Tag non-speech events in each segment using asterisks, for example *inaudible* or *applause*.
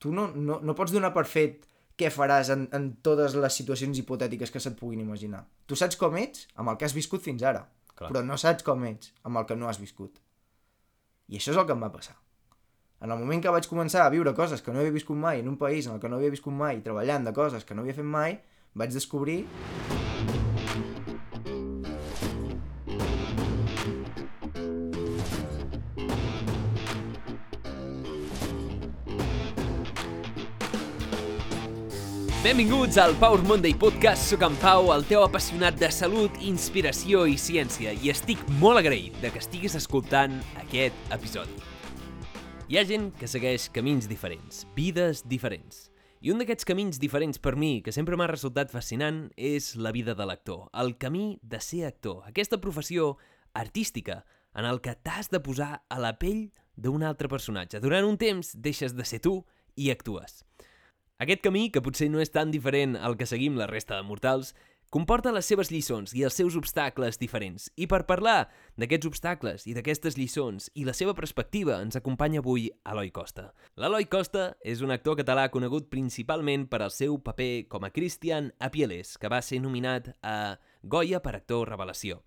tu no, no, no pots donar per fet què faràs en, en totes les situacions hipotètiques que se't puguin imaginar. Tu saps com ets amb el que has viscut fins ara, Clar. però no saps com ets amb el que no has viscut. I això és el que em va passar. En el moment que vaig començar a viure coses que no havia viscut mai en un país en el que no havia viscut mai, treballant de coses que no havia fet mai, vaig descobrir Benvinguts al Power Monday Podcast. Soc en Pau, el teu apassionat de salut, inspiració i ciència, i estic molt agraït de que estiguis escoltant aquest episodi. Hi ha gent que segueix camins diferents, vides diferents. I un d'aquests camins diferents per mi, que sempre m'ha resultat fascinant, és la vida de l'actor, el camí de ser actor, aquesta professió artística en el que t'has de posar a la pell d'un altre personatge. Durant un temps deixes de ser tu i actues. Aquest camí, que potser no és tan diferent al que seguim la resta de mortals, comporta les seves lliçons i els seus obstacles diferents. I per parlar d'aquests obstacles i d'aquestes lliçons i la seva perspectiva ens acompanya avui Eloi Costa. L'Eloi Costa és un actor català conegut principalment per al seu paper com a Christian Apieles, que va ser nominat a Goya per actor revelació.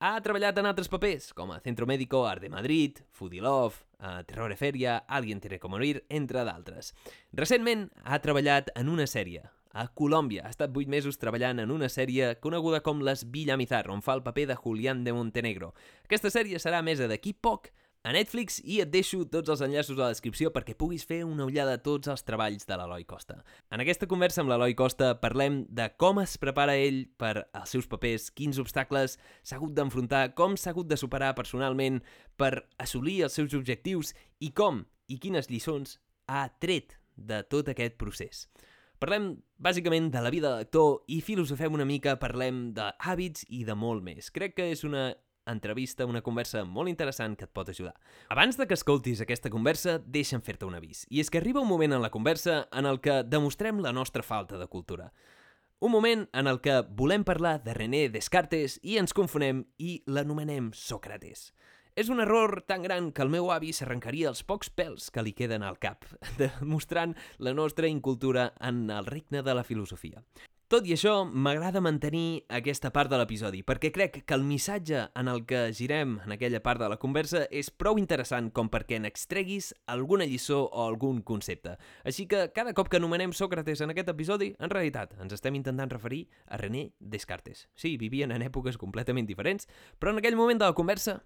Ha treballat en altres papers, com a Centro Médico, Art de Madrid, Foodie Love, a Terrore Feria, Alguien tiene que morir, entre d'altres. Recentment ha treballat en una sèrie, a Colòmbia. Ha estat 8 mesos treballant en una sèrie coneguda com Les Villamizar, on fa el paper de Julián de Montenegro. Aquesta sèrie serà mesa d'aquí poc a Netflix i et deixo tots els enllaços a la descripció perquè puguis fer una ullada a tots els treballs de l'Eloi Costa. En aquesta conversa amb l'Eloi Costa parlem de com es prepara ell per als seus papers, quins obstacles s'ha hagut d'enfrontar, com s'ha hagut de superar personalment per assolir els seus objectius i com i quines lliçons ha tret de tot aquest procés. Parlem bàsicament de la vida de l'actor i filosofem una mica, parlem d'hàbits i de molt més. Crec que és una entrevista, una conversa molt interessant que et pot ajudar. Abans de que escoltis aquesta conversa, deixa'm fer-te un avís. I és que arriba un moment en la conversa en el que demostrem la nostra falta de cultura. Un moment en el que volem parlar de René Descartes i ens confonem i l'anomenem Sòcrates. És un error tan gran que el meu avi s'arrencaria els pocs pèls que li queden al cap, *laughs* demostrant la nostra incultura en el regne de la filosofia. Tot i això, m'agrada mantenir aquesta part de l'episodi, perquè crec que el missatge en el que girem en aquella part de la conversa és prou interessant com perquè n'extreguis alguna lliçó o algun concepte. Així que cada cop que anomenem Sòcrates en aquest episodi, en realitat ens estem intentant referir a René Descartes. Sí, vivien en èpoques completament diferents, però en aquell moment de la conversa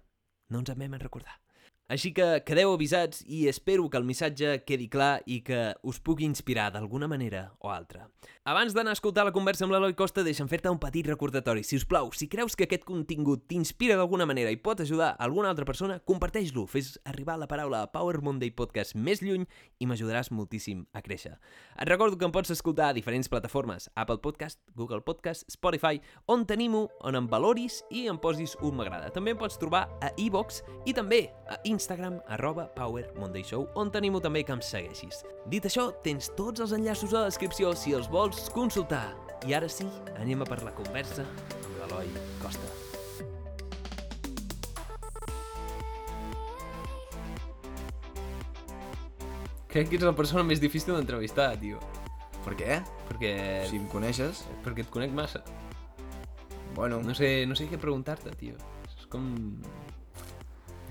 no ens en vam recordar. Així que quedeu avisats i espero que el missatge quedi clar i que us pugui inspirar d'alguna manera o altra. Abans d'anar a escoltar la conversa amb l'Eloi Costa, deixa'm fer-te un petit recordatori. Si us plau, si creus que aquest contingut t'inspira d'alguna manera i pot ajudar a alguna altra persona, comparteix-lo, fes arribar la paraula a Power Monday Podcast més lluny i m'ajudaràs moltíssim a créixer. Et recordo que em pots escoltar a diferents plataformes, Apple Podcast, Google Podcast, Spotify, on tenim-ho, on em valoris i em posis un m'agrada. També em pots trobar a iVox i també a Instagram, arroba Power Monday Show, on tenim-ho també que em segueixis. Dit això, tens tots els enllaços a la descripció si els vols consultar. I ara sí, anem a per la conversa amb l'Eloi Costa. Crec que ets la persona més difícil d'entrevistar, tio. Per què? Perquè... Si em coneixes, Perquè et conec massa. bueno, No sé, no sé què preguntar-te, tio. És com...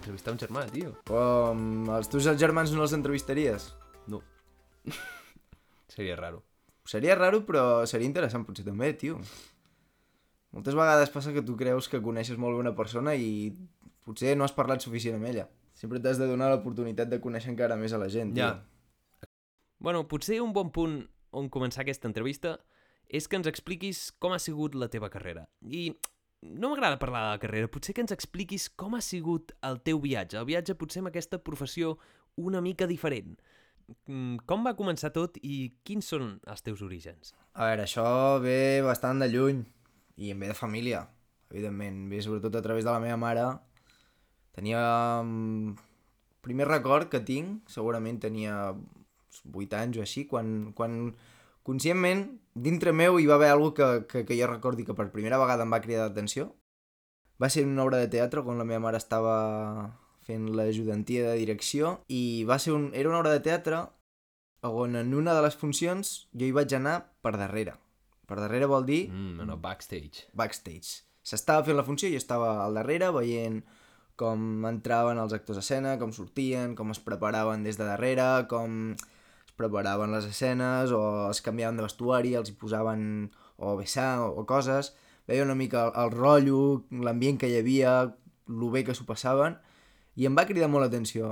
Entrevistar un germà, tio. com els teus germans no els entrevistaries? No. *laughs* Seria raro. Seria raro, però seria interessant potser també, tio. Moltes vegades passa que tu creus que coneixes molt bé una persona i potser no has parlat suficient amb ella. Sempre t'has de donar l'oportunitat de conèixer encara més a la gent, tio. Ja. Bueno, potser un bon punt on començar aquesta entrevista és que ens expliquis com ha sigut la teva carrera. I no m'agrada parlar de la carrera, potser que ens expliquis com ha sigut el teu viatge, el viatge potser amb aquesta professió una mica diferent. Mm, Com va començar tot i quins són els teus orígens? A veure, això ve bastant de lluny i em ve de família, evidentment. Ve sobretot a través de la meva mare. Tenia... mm, Primer record que tinc, segurament tenia 8 anys o així, quan, quan conscientment dintre meu hi va haver alguna que, que, que jo recordi que per primera vegada em va cridar l'atenció. Va ser una obra de teatre quan la meva mare estava fent l'ajudantia de direcció i va ser un, era una obra de teatre on en una de les funcions jo hi vaig anar per darrere. Per darrere vol dir Mm, no, backstage. backstage. S'estava fent la funció i jo estava al darrere veient com entraven els actors a escena, com sortien, com es preparaven des de darrere, com preparaven les escenes o es canviaven de vestuari, els hi posaven o vessar o, o coses. Veia una mica el, el rotllo, l'ambient que hi havia, lo bé que s'ho passaven i em va cridar molt l'atenció.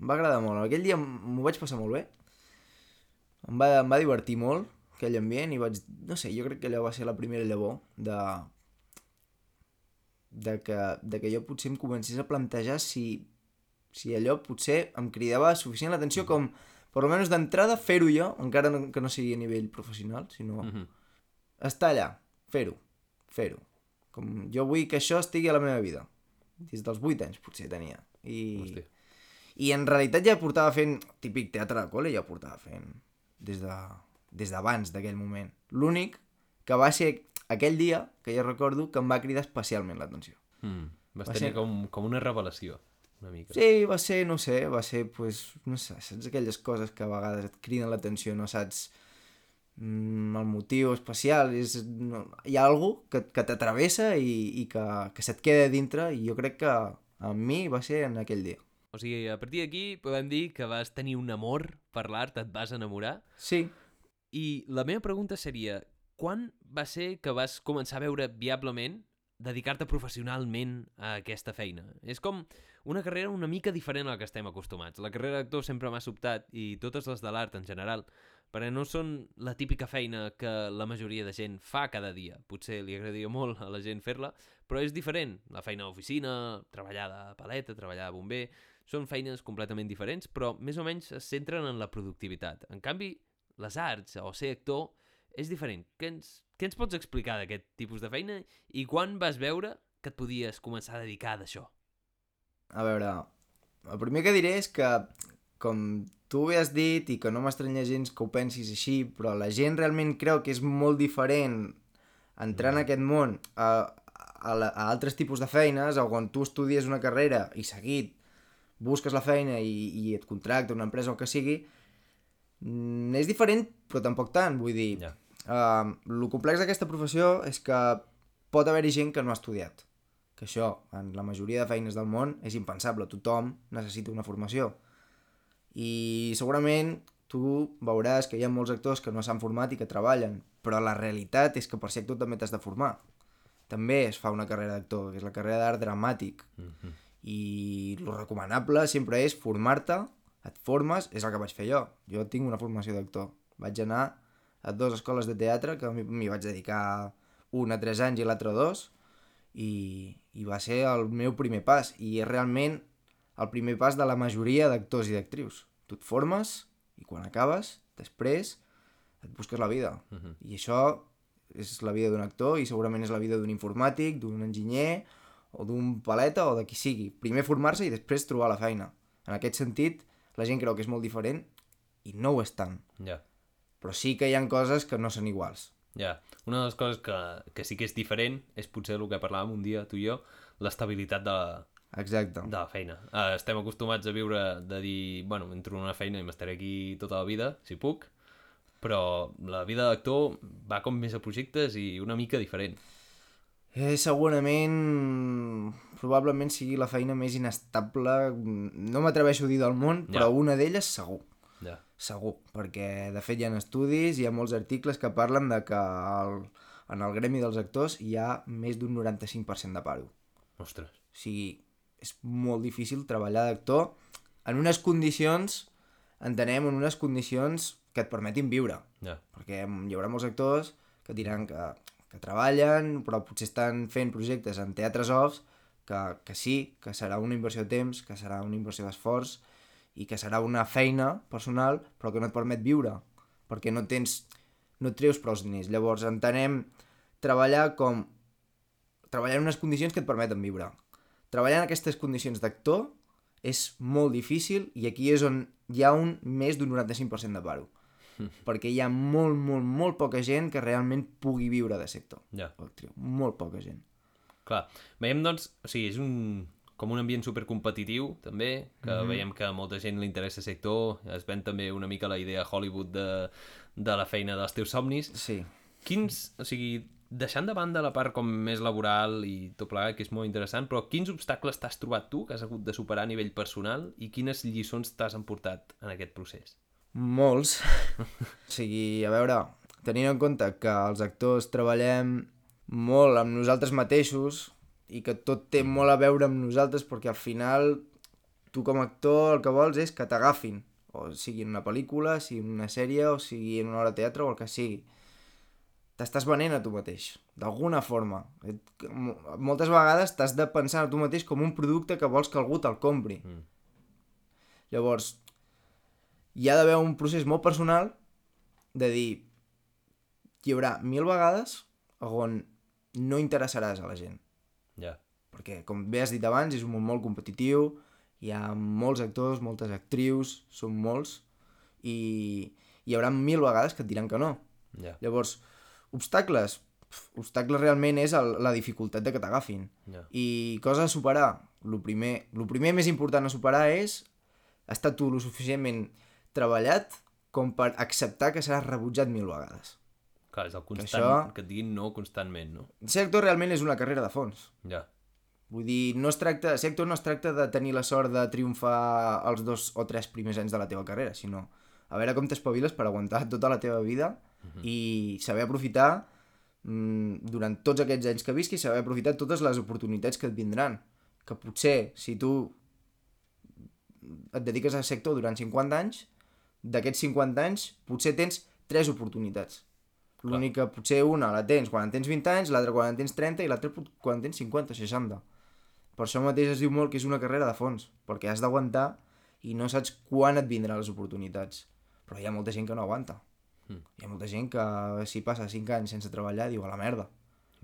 Em va agradar molt. Aquell dia m'ho vaig passar molt bé. Em va, em va divertir molt aquell ambient i vaig... No sé, jo crec que allò va ser la primera llavor de... de que, de que jo potser em comencés a plantejar si, si allò potser em cridava suficient l'atenció com, per almenys d'entrada, fer-ho jo, encara no, que no sigui a nivell professional, sinó Mhm. estar allà, fer-ho, fer-ho. Com jo vull que això estigui a la meva vida. Des dels 8 anys potser tenia. I, Hòstia. i en realitat ja portava fent, típic teatre de col·le, ja portava fent des de des d'abans d'aquell moment. L'únic que va ser aquell dia, que jo recordo, que em va cridar especialment l'atenció. Mm. Vas Va tenir ser- com, com una revelació, una mica. Sí, va ser, no sé, va ser, pues, no sé, saps aquelles coses que a vegades et criden l'atenció, no saps mm, el motiu especial, és, no, hi ha algú que, que t'atravessa i, i que, que se't queda dintre i jo crec que a mi va ser en aquell dia. O sigui, a partir d'aquí podem dir que vas tenir un amor per l'art, et vas enamorar. Sí, I la meva pregunta seria, quan va ser que vas començar a veure viablement dedicar-te professionalment a aquesta feina? És com una carrera una mica diferent a la que estem acostumats. La carrera d'actor sempre m'ha sobtat, i totes les de l'art en general, perquè no són la típica feina que la majoria de gent fa cada dia. Potser li agradaria molt a la gent fer-la, però és diferent. La feina d'oficina, treballar de paleta, treballar de bomber... Són feines completament diferents, però més o menys es centren en la productivitat. En canvi, les arts o ser actor és diferent. Què ens, què ens pots explicar d'aquest tipus de feina i quan vas veure que et podies començar a dedicar d'això? A veure, el primer que diré és que, com tu bé has dit, i que no m'estranya gens que ho pensis així, però la gent realment creu que és molt diferent entrar en aquest món a, a, la, a altres tipus de feines, o quan tu estudies una carrera i seguit busques la feina i, i et contracta una empresa o el que sigui, mm, és diferent, però tampoc tant, vull dir... Ja. Uh, el complex d'aquesta professió és que pot haver-hi gent que no ha estudiat. Que això, en la majoria de feines del món, és impensable. Tothom necessita una formació. I segurament tu veuràs que hi ha molts actors que no s'han format i que treballen, però la realitat és que per ser actor també t'has de formar. També es fa una carrera d'actor, que és la carrera d'art dramàtic. Mm -hmm. I lo recomanable sempre és formar-te, et formes, és el que vaig fer jo. Jo tinc una formació d'actor. Vaig anar a dues escoles de teatre que m'hi- vaig dedicar una a tres anys i l'altra a dos i, i va ser el meu primer pas i és realment el primer pas de la majoria d'actors i d'actrius. Tu et formes i quan acabes, després et busques la vida. Mm -hmm. I això és la vida d'un actor i segurament és la vida d'un informàtic, d'un enginyer o d'un paleta o de qui sigui. Primer formar-se i després trobar la feina. En aquest sentit, la gent creu que és molt diferent i no ho és tant. Ja, Però sí que hi han coses que no són iguals. Ja. Una de les coses que, que sí que és diferent és potser el que parlàvem un dia tu i jo, l'estabilitat de, la- Exacte. de la feina. Uh, estem acostumats a viure de dir, bueno, entro en una feina i m'estaré aquí tota la vida, si puc, però la vida d'actor va com més a projectes i una mica diferent. Eh, segurament, probablement sigui la feina més inestable, no m'atreveixo a dir del món, Ja. però una d'elles segur. Ja. Segur, perquè de fet hi ha estudis, hi ha molts articles que parlen de que el, en el gremi dels actors hi ha més d'un 95% de paro. Ostres. O sigui, és molt difícil treballar d'actor en unes condicions, entenem, en unes condicions que et permetin viure. Ja. Perquè hi haurà molts actors que diran que, que treballen, però potser estan fent projectes en teatres offs que, que sí, que serà una inversió de temps, que serà una inversió d'esforç i que serà una feina personal, però que no et permet viure, perquè no tens, no et treus prou diners. Llavors entenem treballar com treballar en unes condicions que et permeten viure. Treballar en aquestes condicions d'actor és molt difícil i aquí és on hi ha un més d'un 95% de paro. perquè hi ha molt, molt, molt poca gent que realment pugui viure de sector Ja. actriu. Molt poca gent. Clar, veiem doncs, o sigui, és un com un ambient supercompetitiu, també, que mm -hmm. veiem que a molta gent li interessa el sector, es ven també una mica la idea Hollywood de, de la feina dels teus somnis. Sí. Quins, o sigui, deixant de banda la part com més laboral i tot plegat, que és molt interessant, però quins obstacles t'has trobat tu que has hagut de superar a nivell personal i quines lliçons t'has emportat en aquest procés? Molts. *laughs* o sigui, a veure, tenint en compte que els actors treballem molt amb nosaltres mateixos i que tot té molt a veure amb nosaltres perquè al final tu com a actor el que vols és que t'agafin o sigui en una pel·lícula, sigui en una sèrie o sigui en una hora de teatre o el que sigui t'estàs venent a tu mateix, d'alguna forma. Et, moltes vegades t'has de pensar a tu mateix com un producte que vols que algú te'l compri. Mm. Llavors, hi ha d'haver un procés molt personal de dir hi haurà mil vegades on no interessaràs a la gent. Ja. Perquè, com bé has dit abans, és un món molt competitiu, hi ha molts actors, moltes actrius, són molts, i hi haurà mil vegades que et diran que no. Ja. Llavors, obstacles? Obstacles realment és el, la dificultat de que t'agafin. Ja. I coses a superar. El primer, lo primer més important a superar és estar tu lo suficientment treballat com per acceptar que seràs rebutjat mil vegades. Clar, és el constant, això- això... que et diguin no constantment, no? Ser actor realment és una carrera de fons. Ja. Vull dir, no es tracta, ser actor no es tracta de tenir la sort de triomfar els dos o tres primers anys de la teva carrera, sinó a veure com t'espaviles per aguantar tota la teva vida i saber aprofitar mm, durant tots aquests anys que visquis, saber aprofitar totes les oportunitats que et vindran. Que potser, si tu et dediques al sector durant 50 anys, d'aquests 50 anys potser tens 3 oportunitats. L'únic que potser una la tens quan en tens 20 anys, l'altra quan en tens 30 i l'altra quan en tens 50 o 60. Per això mateix es diu molt que és una carrera de fons, perquè has d'aguantar i no saps quan et vindran les oportunitats. Però hi ha molta gent que no aguanta. Mm. Hi ha molta gent que si passa 5 anys sense treballar diu a la merda.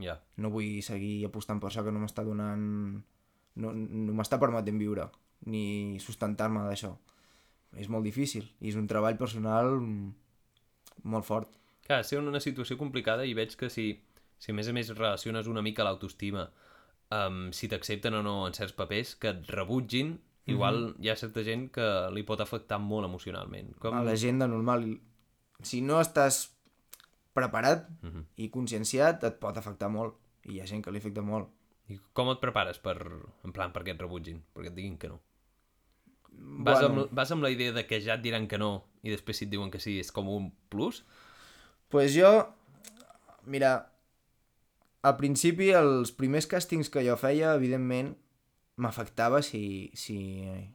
Ja. No vull seguir apostant per això que no m'està donant... No, no m'està permetent viure, ni sustentar-me d'això. És molt difícil i és un treball personal molt fort. Clar, ser una situació complicada i veig que si, si a més a més relaciones una mica l'autoestima amb si t'accepten o no en certs papers, que et rebutgin, igual hi ha certa gent que li pot afectar molt emocionalment. Com... A la gent de normal, si no estàs preparat Mhm. i conscienciat, et pot afectar molt. I hi ha gent que li afecta molt. I com et prepares per, en plan, perquè et rebutgin? Perquè et diguin que no? Vas, Bueno. amb, vas amb la idea de que ja et diran que no i després si et diuen que sí és com un plus? Pues jo, mira, al principi els primers càstings que jo feia, evidentment, m'afectava si, si,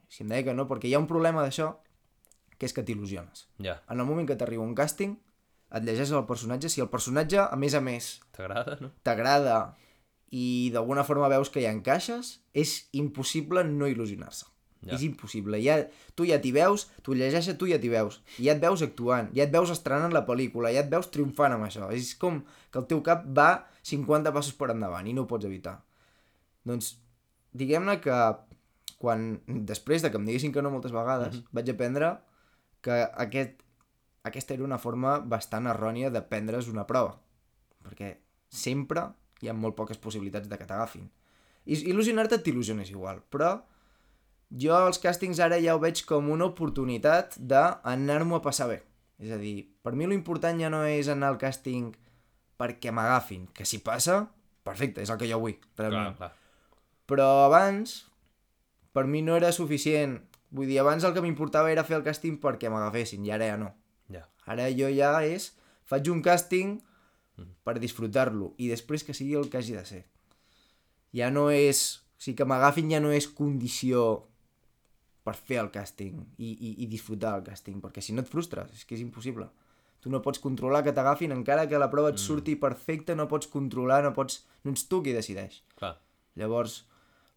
si em deia que no, perquè hi ha un problema d'això, que és que t'il·lusiones. Ja. En el moment que t'arriba un càsting, et llegeixes el personatge, si el personatge, a més a més, T'agrada, no? t'agrada i d'alguna forma veus que hi encaixes, és impossible no il·lusionar-se. Ja. És impossible. Ja, tu ja t'hi veus, tu llegeixes, tu ja t'hi veus. I ja et veus actuant, ja et veus estrenant la pel·lícula, ja et veus triomfant amb això. És com que el teu cap va 50 passos per endavant i no ho pots evitar. Doncs, diguem-ne que quan, després de que em diguessin que no moltes vegades, Mhm. vaig aprendre que aquest, aquesta era una forma bastant errònia de prendre's una prova. Perquè sempre hi ha molt poques possibilitats de que t'agafin. Il·lusionar-te t'il·lusiones igual, però jo els càstings ara ja ho veig com una oportunitat d'anar-m'ho a passar bé. És a dir, per mi lo important ja no és anar al càsting perquè m'agafin, que si passa, perfecte, és el que jo vull, realment. Clar, clar. Però abans, per mi no era suficient. Vull dir, abans el que m'importava era fer el càsting perquè m'agafessin, i ara ja no. Ja. Ara jo ja és, faig un càsting per disfrutar-lo, i després que sigui el que hagi de ser. Ja no és... O sigui, que m'agafin ja no és condició per fer el càsting i, i, i disfrutar el càsting, perquè si no et frustres, és que és impossible. Tu no pots controlar que t'agafin, encara que la prova et surti perfecta, no pots controlar, no pots... No ets tu qui decideix. Clar. Llavors,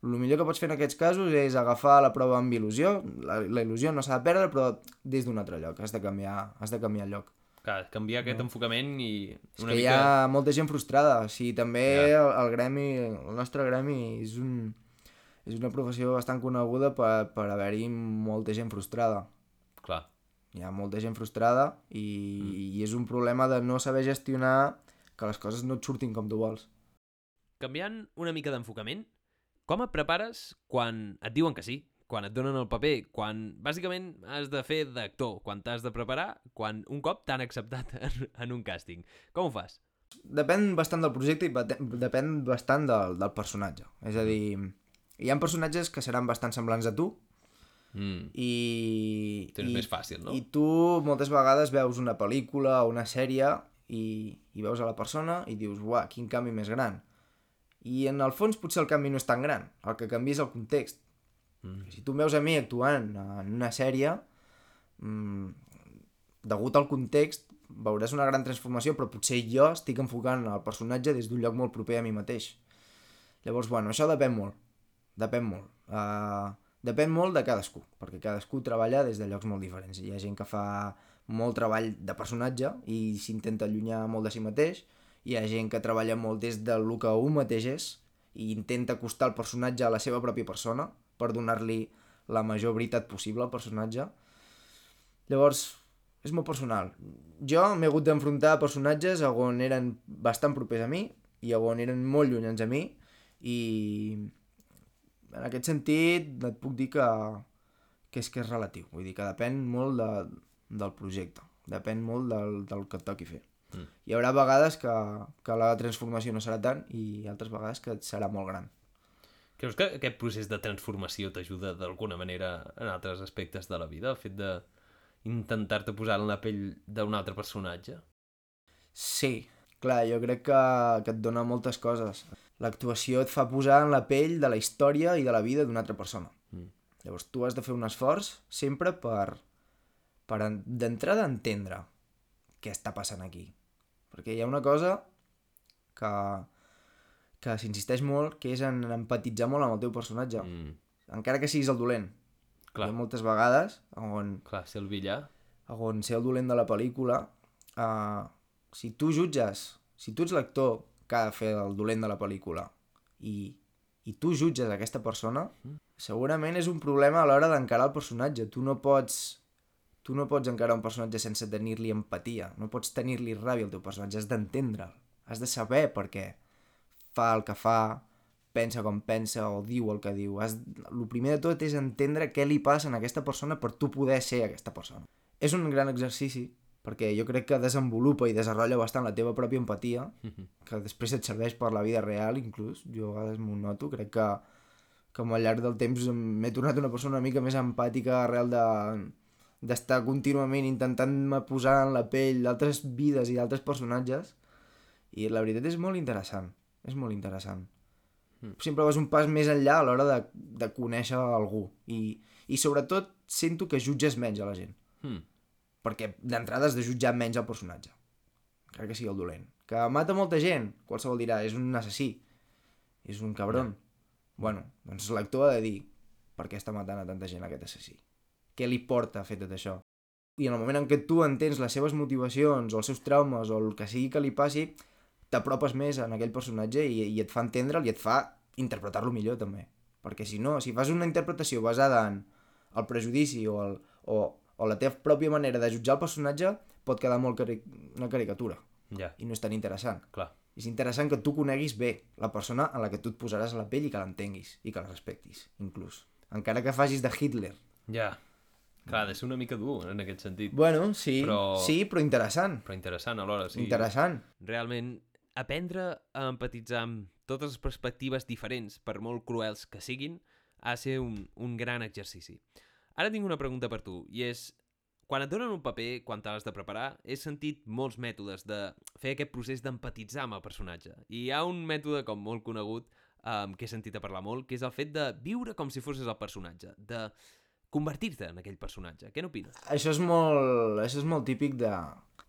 el millor que pots fer en aquests casos és agafar la prova amb il·lusió. La, la il·lusió no s'ha de perdre, però des d'un altre lloc. Has de canviar, has de canviar el lloc. Clar, canviar aquest enfocament i És una que hi mica... ha molta gent frustrada. O sigui, també Ja. el, el gremi, el nostre gremi és, un, és una professió bastant coneguda per, per haver-hi molta gent frustrada. Clar. Hi ha molta gent frustrada i, mm. i és un problema de no saber gestionar que les coses no et surtin com tu vols. Canviant una mica d'enfocament, Com et prepares quan et diuen que sí, quan et donen el paper, quan bàsicament has de fer d'actor, quan t'has de preparar, quan un cop t'han acceptat *laughs* en, en un càsting? Com ho fas? Depèn bastant del projecte i depèn bastant del, del personatge. És a dir, hi ha personatges que seran bastant semblants a tu Mm. i... Tens i, més fàcil, no? I tu moltes vegades veus una pel·lícula o una sèrie i, i veus a la persona i dius, uah, quin canvi més gran. I en el fons potser el canvi no és tan gran, el que canvia és el context. Mm. Si tu em veus a mi actuant en una sèrie, mm, degut al context, veuràs una gran transformació, però potser jo estic enfocant el personatge des d'un lloc molt proper a mi mateix. Llavors, bueno, això depèn molt. Depèn molt. Uh, depèn molt de cadascú, perquè cadascú treballa des de llocs molt diferents. Hi ha gent que fa molt treball de personatge i s'intenta allunyar molt de si mateix, hi ha gent que treballa molt des del que un mateix és i intenta acostar el personatge a la seva pròpia persona per donar-li la major veritat possible al personatge. Llavors, és molt personal. Jo m'he hagut d'enfrontar a personatges on eren bastant propers a mi i on eren molt llunyans a mi i en aquest sentit et puc dir que, que és que és relatiu. Vull dir que depèn molt de, del projecte, depèn molt del, del que et toqui fer. Mm. Hi haurà vegades que, que la transformació no serà tant i altres vegades que serà molt gran. Creus que aquest procés de transformació t'ajuda d'alguna manera en altres aspectes de la vida? El fet de intentar-te posar en la pell d'un altre personatge? Sí, clar, jo crec que, que et dona moltes coses. L'actuació et fa posar en la pell de la història i de la vida d'una altra persona. Mm. Llavors tu has de fer un esforç sempre per, per en- d'entrada entendre què està passant aquí. Perquè hi ha una cosa que, que s'insisteix molt, que és en empatitzar molt amb el teu personatge. Mm. encara que siguis el dolent. Clar, Hi ha moltes vegades on clar, ser el villà... on ser el dolent de la pel·lícula, uh, si tu jutges, si tu ets l'actor que ha de fer el dolent de la pel·lícula i, i tu jutges aquesta persona, segurament és un problema a l'hora d'encarar el personatge. Tu no pots tu no pots encarar un personatge sense tenir-li empatia, no pots tenir-li ràbia al teu personatge, has d'entendre'l, has de saber per què fa el que fa, pensa com pensa o diu el que diu. Has... El primer de tot és entendre què li passa a aquesta persona per tu poder ser aquesta persona. És un gran exercici, perquè jo crec que desenvolupa i desenrotlla bastant la teva pròpia empatia, que després et serveix per la vida real, inclús. Jo a vegades m'ho noto, crec que, que al llarg del temps m'he tornat una persona una mica més empàtica arrel de d'estar contínuament intentant-me posar en la pell d'altres vides i d'altres personatges. I la veritat és molt interessant. És molt interessant. Mm. sempre vas un pas més enllà a l'hora de, de conèixer algú. I, i sobretot sento que jutges menys a la gent. Mm. Perquè d'entrada has de jutjar menys el personatge. Encara que sigui el dolent. Que mata molta gent, qualsevol dirà és un assassí, és un cabron. Bueno, doncs l'actor ha de dir per què està matant a tanta gent aquest assassí? Què li porta a fer tot això? I en el moment en què tu entens les seves motivacions o els seus traumes o el que sigui que li passi t'apropes més en aquell personatge i, i et fa entendre'l i et fa interpretar-lo millor també. Perquè si no, si fas una interpretació basada en el prejudici o, el, o, o la teva pròpia manera de jutjar el personatge pot quedar molt cari una caricatura Ja, i no és tan interessant clar. és interessant que tu coneguis bé la persona en la que tu et posaràs a la pell i que l'entenguis i que la respectis, inclús encara que facis de Hitler Ja. Clar, ha de ser una mica dur en aquest sentit, bueno, sí, Però- sí, però interessant però interessant alhora. Sí. interessant Realment, aprendre a empatitzar amb totes les perspectives diferents, per molt cruels que siguin, ha de ser un, un gran exercici. Ara tinc una pregunta per tu, i és... Quan et donen un paper, quan t'has de preparar, he sentit molts mètodes de fer aquest procés d'empatitzar amb el personatge. I hi ha un mètode com molt conegut, um, que he sentit a parlar molt, que és el fet de viure com si fossis el personatge, de convertir-te en aquell personatge. Què n'opines? Això és molt, això és molt típic de,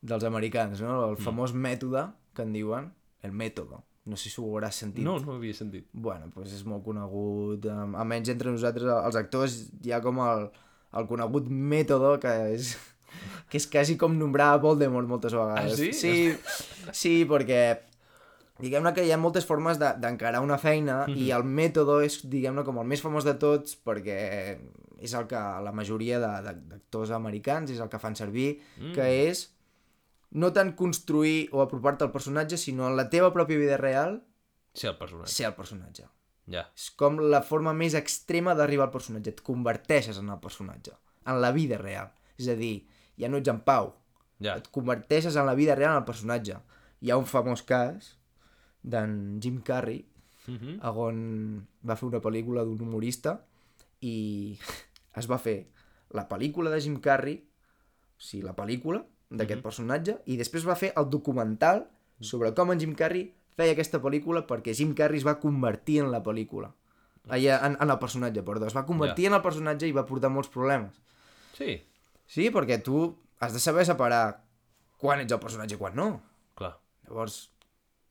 dels americans, no? Mm. El famós mètode que en diuen, el mètode. No sé si ho hauràs sentit. No, no ho havia sentit. Bueno, doncs és molt conegut. em- Almenys entre nosaltres, els actors, hi ha com el, el conegut mètode que és, *laughs* que és quasi com nombrar a Voldemort moltes vegades. Ah, sí? Sí, sí perquè diguem-ne que hi ha moltes formes de- d'encarar una feina i el mètode és, diguem-ne, com el més famós de tots perquè és el que la majoria de- de- d'actors americans és el que fan servir, Mm. que és no tant construir o apropar-te al personatge, sinó en la teva pròpia vida real Ser el personatge. ser el personatge. Ja. És com la forma més extrema d'arribar al personatge. Et converteixes en el personatge. En la vida real. És a dir, ja no ets en Pau. Ja. Et converteixes en la vida real en el personatge. Hi ha un famós cas d'en Jim Carrey, Mhm. on va fer una pel·lícula d'un humorista i *laughs* es va fer la pel·lícula de Jim Carrey, o sigui, la pel·lícula d'aquest personatge, i després va fer el documental sobre com en Jim Carrey feia aquesta pel·lícula perquè Jim Carrey es va convertir en la pel·lícula. Ai, en, en el personatge, perdó. Es va convertir en el personatge i va portar molts problemes. Sí, Sí, perquè tu has de saber separar quan ets el personatge i quan no. clar. Llavors,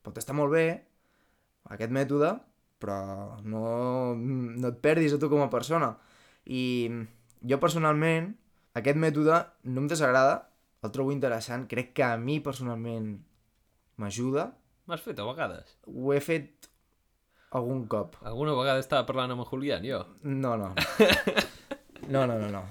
pot estar molt bé aquest mètode, però no, no et perdis a tu com a persona. I jo personalment, aquest mètode no em desagrada, el trobo interessant, crec que a mi personalment m'ajuda. M'has fet a vegades. Ho he fet algun cop. Alguna vegada estava parlant amb en Julián, jo. No, no. *laughs* No, no, no, no.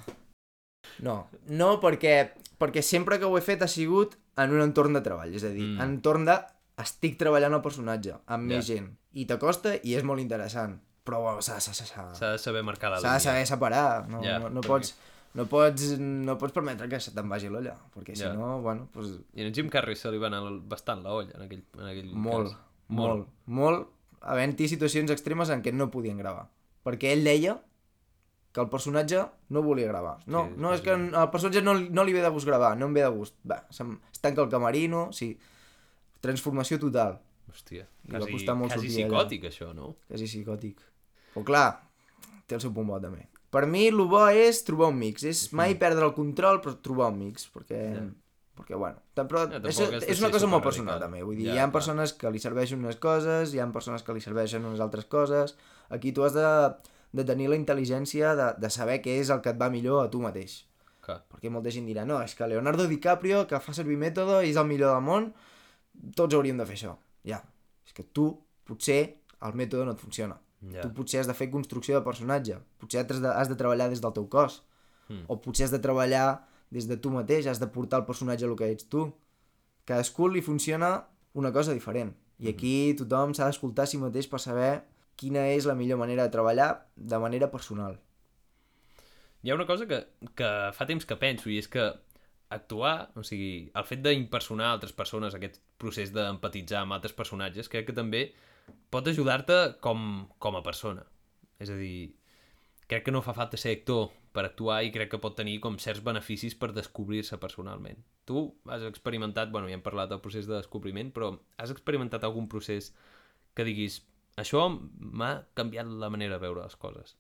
No, no perquè, perquè sempre que ho he fet ha sigut en un entorn de treball, és a dir, Mm. mm. entorn de estic treballant el personatge amb Ja. més gent i t'acosta i és molt interessant però s'ha S'ha de saber marcar la s'ha de saber separar no, Ja, no, no, perquè- pots, no, pots, no pots permetre que se te'n vagi l'olla perquè si Ja. no, bueno, doncs, I en Jim Carrey se li va anar bastant la olla en aquell, en aquell molt, cas. molt, molt, havent-hi situacions extremes en què no podien gravar perquè ell deia que el personatge no volia gravar. No, Sí, no, és que al personatge no, no li ve de gust gravar, no em ve de gust. Va, se'm, es tanca el camerino, sí. Transformació total, Hòstia, Li va quasi, costar molt quasi psicòtic, això, no? quasi psicòtic. Però clar, té el seu punt bo també. Per mi el bo és trobar un mix, és mai perdre el control però trobar un mix, perquè... Ja. Perquè, bueno, però Ja, és, és una cosa molt personal també, vull dir, Ja, hi ha clar. persones que li serveixen unes coses, hi ha persones que li serveixen unes altres coses, aquí tu has de, de tenir la intel·ligència de, de saber què és el que et va millor a tu mateix. Clar. Perquè molta gent dirà, no, és que Leonardo DiCaprio, que fa servir mètode i és el millor del món, tots hauríem de fer això. Ja, és que tu, potser, el mètode no et funciona. Ja. Tu potser has de fer construcció de personatge, potser has de, has de treballar des del teu cos, Mm. o potser has de treballar des de tu mateix, has de portar el personatge el que ets tu. Cadascú li funciona una cosa diferent. I aquí tothom s'ha d'escoltar a si mateix per saber quina és la millor manera de treballar de manera personal. Hi ha una cosa que, que fa temps que penso i és que actuar, o sigui, el fet d'impersonar altres persones, aquest procés d'empatitzar amb altres personatges, crec que també pot ajudar-te com, com a persona. És a dir, crec que no fa falta ser actor per actuar i crec que pot tenir com certs beneficis per descobrir-se personalment. Tu has experimentat, bueno, ja hem parlat del procés de descobriment, però has experimentat algun procés que diguis això m'ha canviat la manera de veure les coses.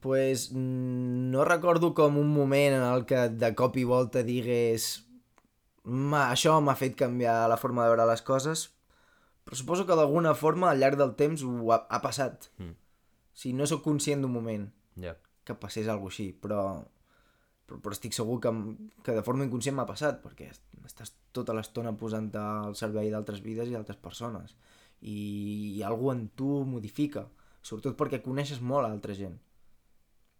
pues, mm, no recordo com un moment en el que de cop i volta digués "Ma, això m'ha fet canviar la forma de veure les coses, però suposo que d'alguna forma al llarg del temps ho ha, ha passat. Mm. Si no sóc conscient d'un moment Ja. que passés alguna així, però, però, però estic segur que, que de forma inconscient m'ha passat, perquè est- estàs tota l'estona posant al servei d'altres vides i d'altres persones. I, I algú en tu modifica, sobretot perquè coneixes molt a altra gent.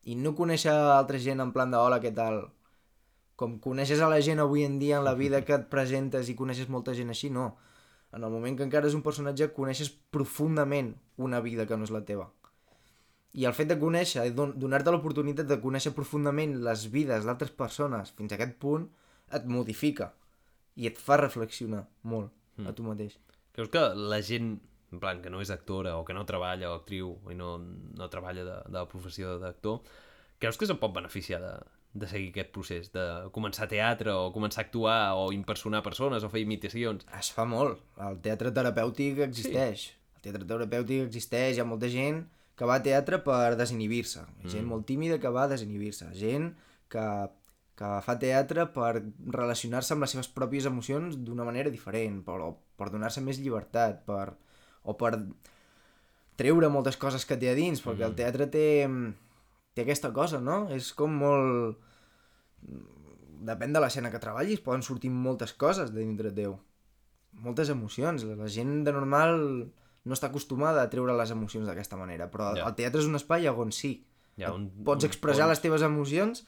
I no conèixer altra gent en plan de hola, què tal? Com coneixes a la gent avui en dia en la vida que et presentes i coneixes molta gent així, no. En el moment que encara és un personatge, coneixes profundament una vida que no és la teva. I el fet de conèixer, don- donar-te l'oportunitat de conèixer profundament les vides d'altres persones fins a aquest punt, et modifica. I et fa reflexionar molt a tu mateix. Creus que la gent, en plan, que no és actora o que no treballa o actriu i no, no treballa de, de la professió d'actor, creus que se'n pot beneficiar de, de seguir aquest procés, de començar teatre o començar a actuar o impersonar persones o fer imitacions? Es fa molt. El teatre terapèutic existeix. Sí. El teatre terapèutic existeix. Hi ha molta gent que va a teatre per desinhibir-se. Hi ha gent molt tímida que va a desinhibir-se. Gent que, que fa teatre per relacionar-se amb les seves pròpies emocions d'una manera diferent, per, o per donar-se més llibertat, per, o per treure moltes coses que té a dins, perquè el teatre té, té aquesta cosa, no? És com molt... Depèn de l'escena que treballis, poden sortir moltes coses de dintre teu. Moltes emocions. La gent de normal no està acostumada a treure les emocions d'aquesta manera, però Ja. el teatre és un espai on sí. Hi ha un, Pots un expressar fons. les teves emocions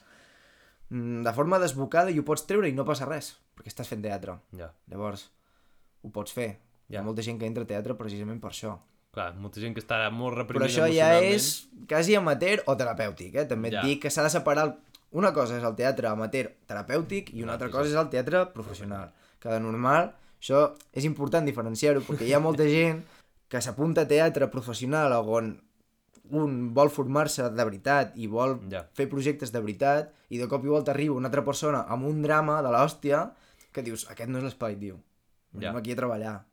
mm, de forma desbocada i ho pots treure i no passa res, perquè estàs fent teatre. Ja. Llavors, ho pots fer. Hi Ja. ha molta gent que entra a teatre precisament per això. Clar, molta gent que està molt Però reprimida això ja és quasi amateur o terapèutic, eh? També et Ja. dic que s'ha de separar... el- Una cosa és el teatre amateur terapèutic i una altra cosa és el teatre professional. Que de normal, això és important diferenciar-ho, perquè hi ha molta *laughs* gent que s'apunta a teatre professional on un vol formar-se de veritat i vol Ja. fer projectes de veritat i de cop i volta arriba una altra persona amb un drama de l'hòstia que dius, aquest no és l'espai, tio. Venim Ja. aquí a treballar.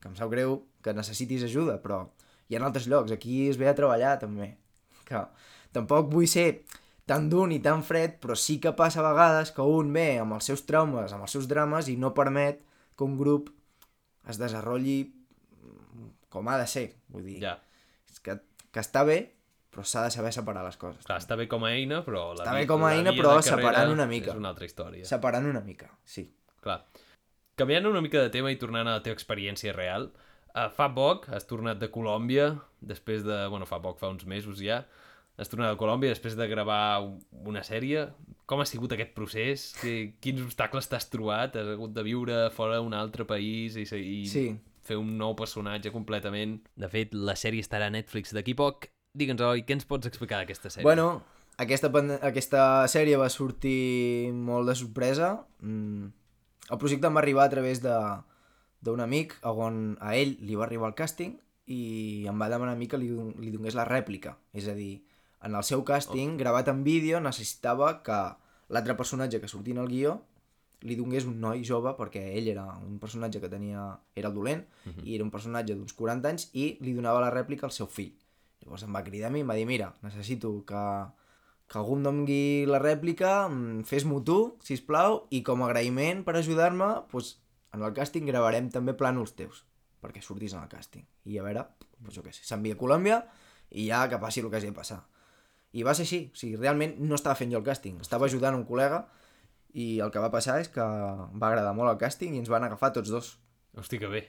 Que em sap greu que necessitis ajuda, però hi ha altres llocs. Aquí es ve a treballar, també. Que tampoc vull ser tan dur ni tan fred, però sí que passa a vegades que un ve amb els seus traumes, amb els seus drames, i no permet que un grup es desenvolupi com ha de ser. Vull dir, Ja. és que, que està bé, però s'ha de saber separar les coses. Clar, està bé com a eina, però... La Està bé com a eina, però separant una mica. És una altra història. Separant una mica, sí. Clar. Canviant una mica de tema i tornant a la teva experiència real, uh, fa poc has tornat de Colòmbia, després de... Bueno, fa poc, fa uns mesos ja, has tornat de Colòmbia després de gravar un- una sèrie. Com ha sigut aquest procés? Que, quins obstacles t'has trobat? Has hagut de viure fora d'un altre país i, i Sí. fer un nou personatge completament? De fet, la sèrie estarà a Netflix d'aquí poc. Digue'ns, oi, què ens pots explicar d'aquesta sèrie? Bueno, aquesta, aquesta sèrie va sortir molt de sorpresa. Mm. El projecte em va arribar a través de d'un amic on a ell li va arribar el càsting i em va demanar a mi que li, li donés la rèplica. És a dir, en el seu càsting, oh. gravat en vídeo, necessitava que l'altre personatge que sortia en el guió li donés un noi jove, perquè ell era un personatge que tenia... era el dolent, uh -huh. i era un personatge d'uns 40 anys, i li donava la rèplica al seu fill. Llavors em va cridar a mi i em va dir, mira, necessito que, que algú em doni la rèplica, fes-m'ho tu, si plau i com a agraïment per ajudar-me, doncs, en el càsting gravarem també plànols teus, perquè sortis en el càsting. I a veure, doncs jo què sé, s'envia a Colòmbia i ja que passi el que hagi de passar. I va ser així, o sigui, realment no estava fent jo el càsting, estava ajudant un col·lega i el que va passar és que va agradar molt el càsting i ens van agafar tots dos. Hosti, que bé.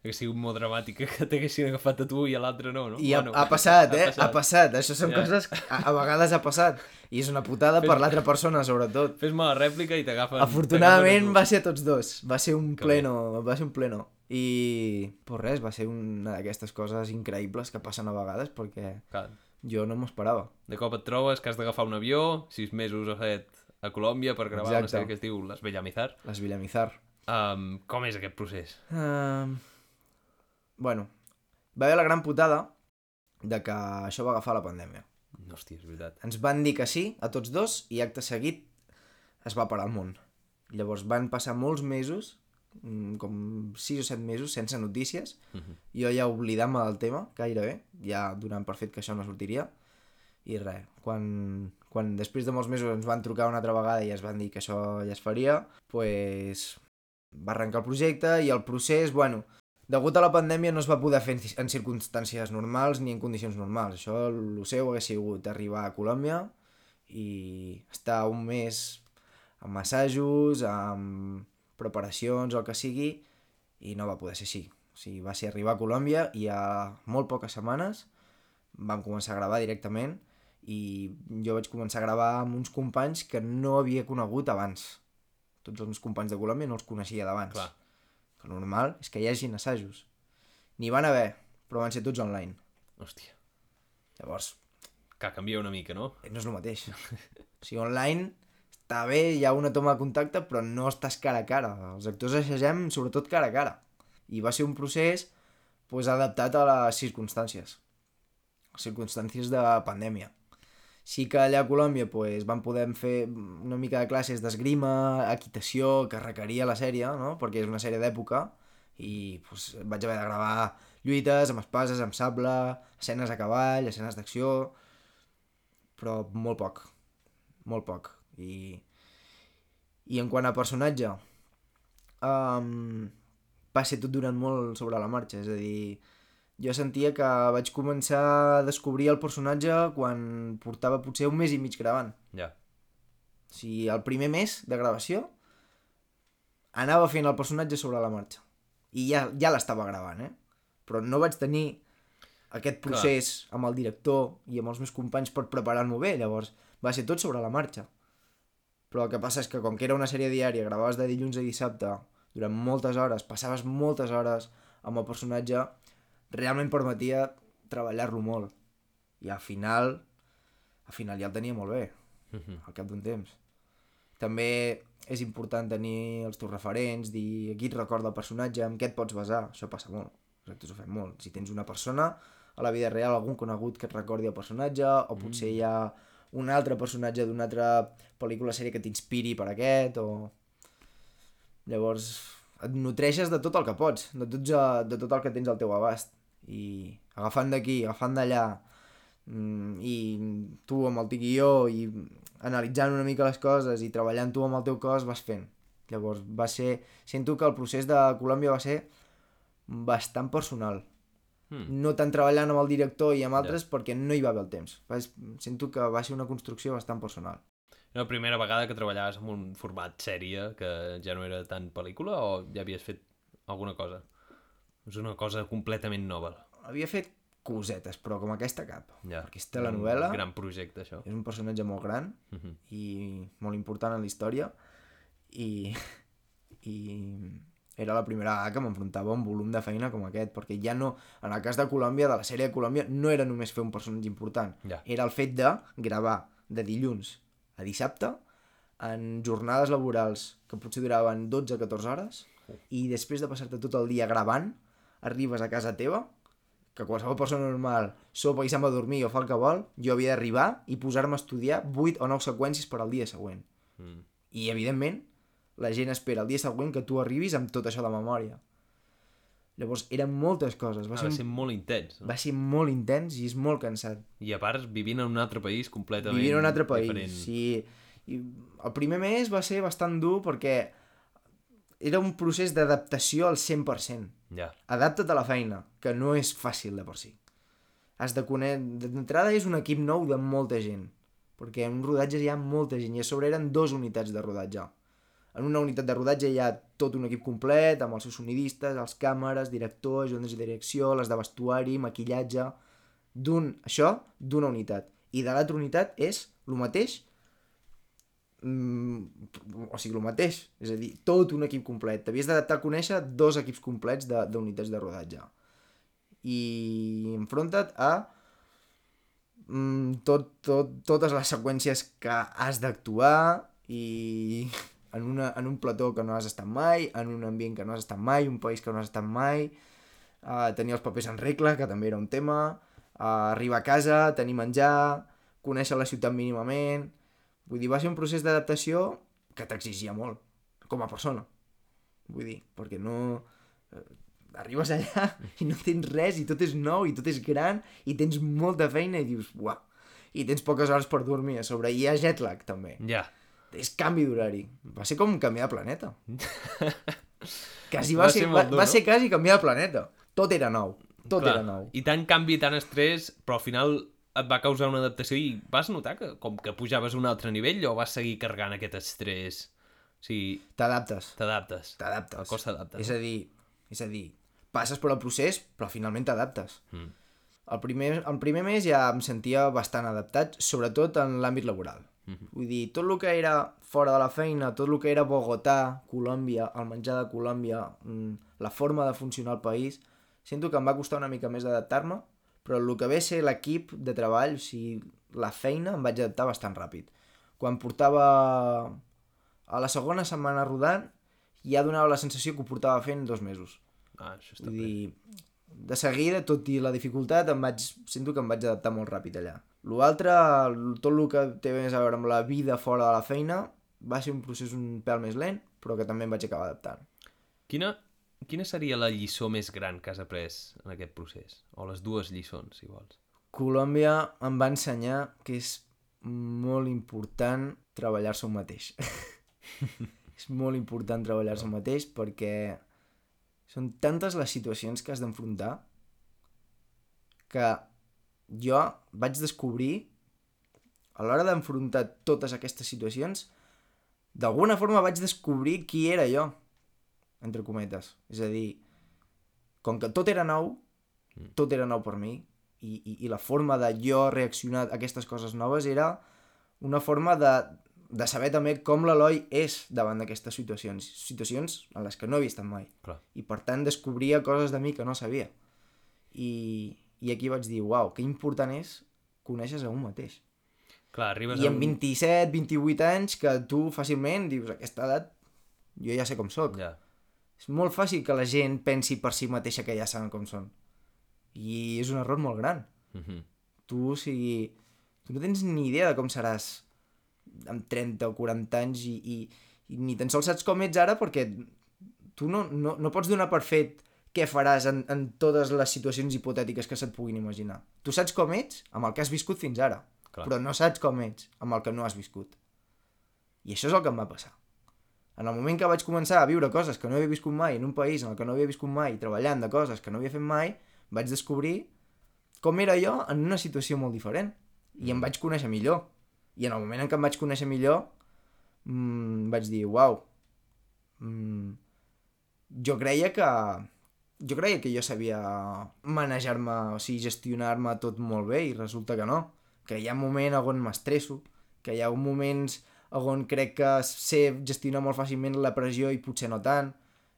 Hauria sigut molt dramàtic que t'haguessin agafat a tu i a l'altre no, no? I ha, ha passat, eh? Ha passat. passat. Això són Ja. coses que a, a vegades ha passat. I és una putada per l'altra persona, sobretot. Fes-me la rèplica i t'agafen... Afortunadament a va ser tots dos. Va ser un Que pleno, va ser un pleno. I, pues res, va ser una d'aquestes coses increïbles que passen a vegades perquè. Clar, jo no m'ho esperava. De cop et trobes que has d'agafar un avió, sis mesos has fet a Colòmbia per gravar una Exacte. sèrie que es diu Las Bellamizar. Les Villamizar. Um, com és aquest procés? Uh, bueno, va haver la gran putada de que això va agafar la pandèmia. Hòstia, és veritat. Ens van dir que sí, a tots dos, i acte seguit es va parar el món. Llavors van passar molts mesos, mm, com 6 o 7 mesos, sense notícies. Mhm. Jo ja oblidant-me del tema, gairebé, ja donant per fet que això no sortiria. I res, quan, quan després de molts mesos ens van trucar una altra vegada i es van dir que això ja es faria, pues, va arrencar el projecte i el procés, bueno, degut a la pandèmia no es va poder fer en, circumstàncies normals ni en condicions normals. Això, el seu hagués sigut arribar a Colòmbia i estar un mes amb assajos, amb preparacions o el que sigui, i no va poder ser així. O sigui, va ser arribar a Colòmbia i a molt poques setmanes vam començar a gravar directament i jo vaig començar a gravar amb uns companys que no havia conegut abans. Tots els meus companys de Colòmbia no els coneixia d'abans. Que el normal és que hi hagin assajos. N'hi van haver, però van ser tots online. Hòstia, Llavors, que canvia una mica, no? no és el mateix. O sigui, online està bé, hi ha una toma de contacte, però no estàs cara a cara. Els actors assagem sobretot cara a cara. I va ser un procés pues, adaptat a les circumstàncies. Les circumstàncies de pandèmia. Sí que allà a Colòmbia pues, van poder fer una mica de classes d'esgrima, equitació, que requeria la sèrie, no? perquè és una sèrie d'època, i pues, vaig haver de gravar lluites amb espases, amb sable, escenes a cavall, escenes d'acció, però molt poc, molt poc. I, i en quant a personatge, um, va ser tot durant molt sobre la marxa, és a dir, jo sentia que vaig començar a descobrir el personatge quan portava potser un mes i mig gravant. Ja. O sigui, el primer mes de gravació anava fent el personatge sobre la marxa. I ja, ja l'estava gravant, eh? Però no vaig tenir aquest procés amb el director i amb els meus companys per preparar-m'ho bé, llavors va ser tot sobre la marxa. Però el que passa és que com que era una sèrie diària, gravaves de dilluns a dissabte durant moltes hores, passaves moltes hores amb el personatge, realment permetia treballar-lo molt. I al final, al final ja el tenia molt bé, Mhm. al cap d'un temps. També és important tenir els teus referents, dir qui et recorda el personatge, en què et pots basar, això passa molt, els actors ho fem molt. Si tens una persona, a la vida real, algun conegut que et recordi el personatge, o potser hi ha un altre personatge d'una altra pel·lícula sèrie que t'inspiri per aquest, o... Llavors, et nutreixes de tot el que pots, de tot, de tot el que tens al teu abast. I agafant d'aquí, agafant d'allà, mm, i tu amb el guió, i analitzant una mica les coses, i treballant tu amb el teu cos, vas fent. Llavors, va ser... Sento que el procés de Colòmbia va ser bastant personal. Mm. No tant treballant amb el director i amb altres perquè no hi va haver el temps. Va, sento que va ser una construcció bastant personal. Era la primera vegada que treballaves en un format sèrie que ja no era tan pel·lícula o ja havies fet alguna cosa? És una cosa completament nova. Havia fet cosetes, però com aquesta cap. Ja. Perquè és telenovel·la, Un gran projecte, això. és un personatge molt gran Mhm. i molt important en la història i, i era la primera vegada que m'enfrontava a un volum de feina com aquest, perquè ja no, en el cas de Colòmbia, de la sèrie de Colòmbia, no era només fer un personatge important, Ja. era el fet de gravar de dilluns a dissabte en jornades laborals que potser duraven 12-14 hores i després de passar-te tot el dia gravant arribes a casa teva que qualsevol persona normal sopa i se'n va a dormir o fa el que vol, jo havia d'arribar i posar-me a estudiar 8 o 9 seqüències per al dia següent. Mm. I, evidentment, la gent espera el dia següent que tu arribis amb tot això de memòria. Llavors, eren moltes coses. Va, Va, ser, va ser molt intens. No? va ser molt intens i és molt cansat. I a part, vivint en un altre país completament Vivint en un altre país, diferent. sí. I el primer mes va ser bastant dur perquè era un procés d'adaptació al 100%. Ja. Adapta't a la feina, que no és fàcil de per si. Has de conèixer... D'entrada és un equip nou de molta gent, perquè en un rodatge hi ha molta gent, i a sobre eren dues unitats de rodatge. En una unitat de rodatge hi ha tot un equip complet, amb els seus sonidistes, els càmeres, director, ajudes de direcció, les de vestuari, maquillatge... D'un, això, d'una unitat. I de l'altra unitat és el mateix mm, o sigui, el mateix, és a dir, tot un equip complet. T'havies d'adaptar a conèixer dos equips complets d'unitats de, de rodatge. I enfronta't a mm, tot, tot, totes les seqüències que has d'actuar i en, una, en un plató que no has estat mai, en un ambient que no has estat mai, un país que no has estat mai, uh, tenir els papers en regla, que també era un tema, uh, arribar a casa, tenir menjar, conèixer la ciutat mínimament... Vull dir, va ser un procés d'adaptació que t'exigia molt, com a persona. Vull dir, perquè no... eh, Arribes allà i no tens res i tot és nou i tot és gran i tens molta feina i dius, uau, i tens poques hores per dormir a sobre. I hi ha jet lag, també. Ja. És canvi d'horari. Va ser com canviar de planeta. *laughs* quasi va, Va ser, ser va, dur, va no? ser quasi canviar de planeta. Tot era nou. Tot Clar. era nou. I tant canvi, tant estrès, però al final et va causar una adaptació i vas notar que com que pujaves a un altre nivell o vas seguir carregant aquest estrès? O sigui, T'adaptes. t'adaptes. T'adaptes. El cos s'adapta. És a dir, és a dir, passes per el procés, però finalment t'adaptes. Mm. El primer, el primer mes ja em sentia bastant adaptat, sobretot en l'àmbit laboral. Mhm. Vull dir, tot el que era fora de la feina, tot el que era Bogotà, Colòmbia, el menjar de Colòmbia, mm, la forma de funcionar al país, sento que em va costar una mica més d'adaptar-me, però el que ve a ser l'equip de treball, o sigui, la feina, em vaig adaptar bastant ràpid. Quan portava a la segona setmana rodant, ja donava la sensació que ho portava fent dos mesos. Ah, això està Vull bé. dir, de seguida, tot i la dificultat, em vaig, sento que em vaig adaptar molt ràpid allà. L'altre, tot el que té més a veure amb la vida fora de la feina, va ser un procés un pèl més lent, però que també em vaig acabar adaptant. Quina, quina seria la lliçó més gran que has après en aquest procés? O les dues lliçons, si vols. Colòmbia em va ensenyar que és molt important treballar-se un mateix. *laughs* és molt important treballar-se un mateix perquè són tantes les situacions que has d'enfrontar que jo vaig descobrir a l'hora d'enfrontar totes aquestes situacions d'alguna forma vaig descobrir qui era jo entre cometes és a dir com que tot era nou tot era nou per mi i, i, i la forma de jo reaccionar a aquestes coses noves era una forma de, de saber també com l'Eloi és davant d'aquestes situacions, situacions en les que no havia estat mai. Clar. I per tant descobria coses de mi que no sabia. i, i aquí vaig dir, uau, que important és conèixer a un mateix. Clar, arribes I amb un... 27, 28 anys, que tu fàcilment dius, a aquesta edat, jo ja sé com sóc. Ja. És molt fàcil que la gent pensi per si mateixa que ja saben com són. I és un error molt gran. Mhm. Tu, o sigui, tu no tens ni idea de com seràs amb 30 o 40 anys i, i, i ni tan sols saps com ets ara perquè tu no, no, no pots donar per fet què faràs en, en totes les situacions hipotètiques que se't puguin imaginar. Tu saps com ets amb el que has viscut fins ara, Clar. però no saps com ets amb el que no has viscut. I això és el que em va passar. En el moment que vaig començar a viure coses que no havia viscut mai en un país en el que no havia viscut mai, treballant de coses que no havia fet mai, vaig descobrir com era jo en una situació molt diferent. I em vaig conèixer millor. I en el moment en què em vaig conèixer millor, mmm, vaig dir, uau, mm, jo creia que jo creia que jo sabia manejar-me, o sigui, gestionar-me tot molt bé i resulta que no. Que hi ha un moment on m'estresso, que hi ha un moments on crec que sé gestionar molt fàcilment la pressió i potser no tant.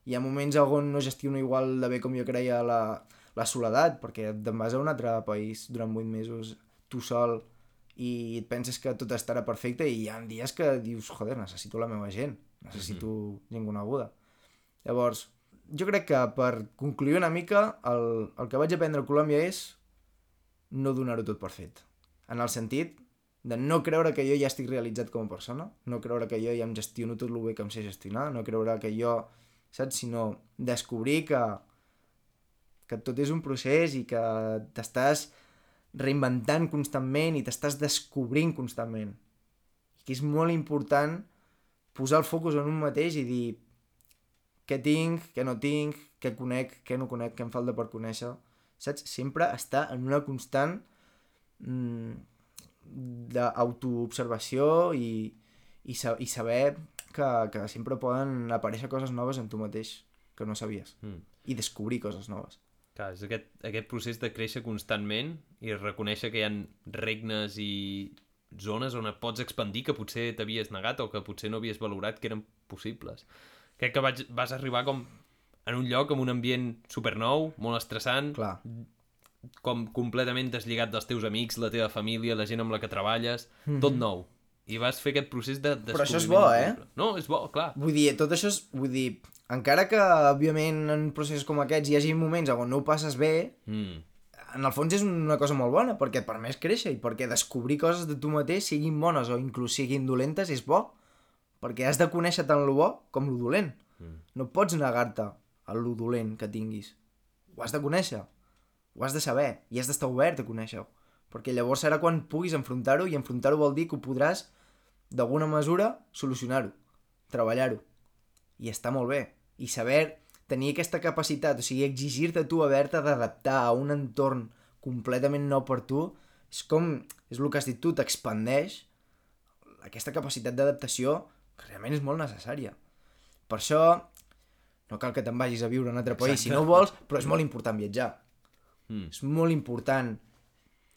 Hi ha moments on no gestiono igual de bé com jo creia la, la soledat, perquè te'n vas a un altre país durant 8 mesos tu sol i et penses que tot estarà perfecte i hi ha dies que dius, joder, necessito la meva gent, necessito mm -hmm. gent coneguda. Llavors, jo crec que per concluir una mica, el, el que vaig aprendre a Colòmbia és no donar-ho tot per fet. En el sentit de no creure que jo ja estic realitzat com a persona, no creure que jo ja em gestiono tot el bé que em sé gestionar, no creure que jo, saps, sinó descobrir que, que tot és un procés i que t'estàs reinventant constantment i t'estàs descobrint constantment. I que és molt important posar el focus en un mateix i dir què tinc, què no tinc, què conec, què no conec, què em falta per conèixer. Saps? Sempre està en una constant mm, d'autoobservació i, i, sa i saber que, que sempre poden aparèixer coses noves en tu mateix que no sabies. Mm. I descobrir coses noves. Clar, és aquest, aquest procés de créixer constantment i reconèixer que hi ha regnes i zones on et pots expandir que potser t'havies negat o que potser no havies valorat que eren possibles. Crec que vaig, vas arribar com en un lloc amb un ambient supernou, molt estressant, Clar. Com completament deslligat dels teus amics, la teva família, la gent amb la que treballes, mm -hmm. tot nou. I vas fer aquest procés de. Però això és bo, eh? No, és bo, clar. Vull dir, tot això és... Vull dir, encara que, òbviament, en processos com aquests hi hagi moments on no ho passes bé, Mm. en el fons és una cosa molt bona, perquè et permès créixer i perquè descobrir coses de tu mateix, siguin bones o inclús siguin dolentes, és bo. Perquè has de conèixer tant lo bo com lo dolent. Mm. No pots negar-te a lo dolent que tinguis. Ho has de conèixer. Ho has de saber. I has d'estar obert a conèixer-ho. Perquè llavors serà quan puguis enfrontar-ho i enfrontar-ho vol dir que ho podràs, d'alguna mesura, solucionar-ho. Treballar-ho. I està molt bé. I saber tenir aquesta capacitat, o sigui, exigir-te tu haver-te d'adaptar a un entorn completament nou per tu, és com, és el que has dit tu, t'expandeix aquesta capacitat d'adaptació que realment és molt necessària. Per això no cal que te'n vagis a viure a un altre país si Exacte. no ho vols, però és molt important viatjar. Mm. És molt important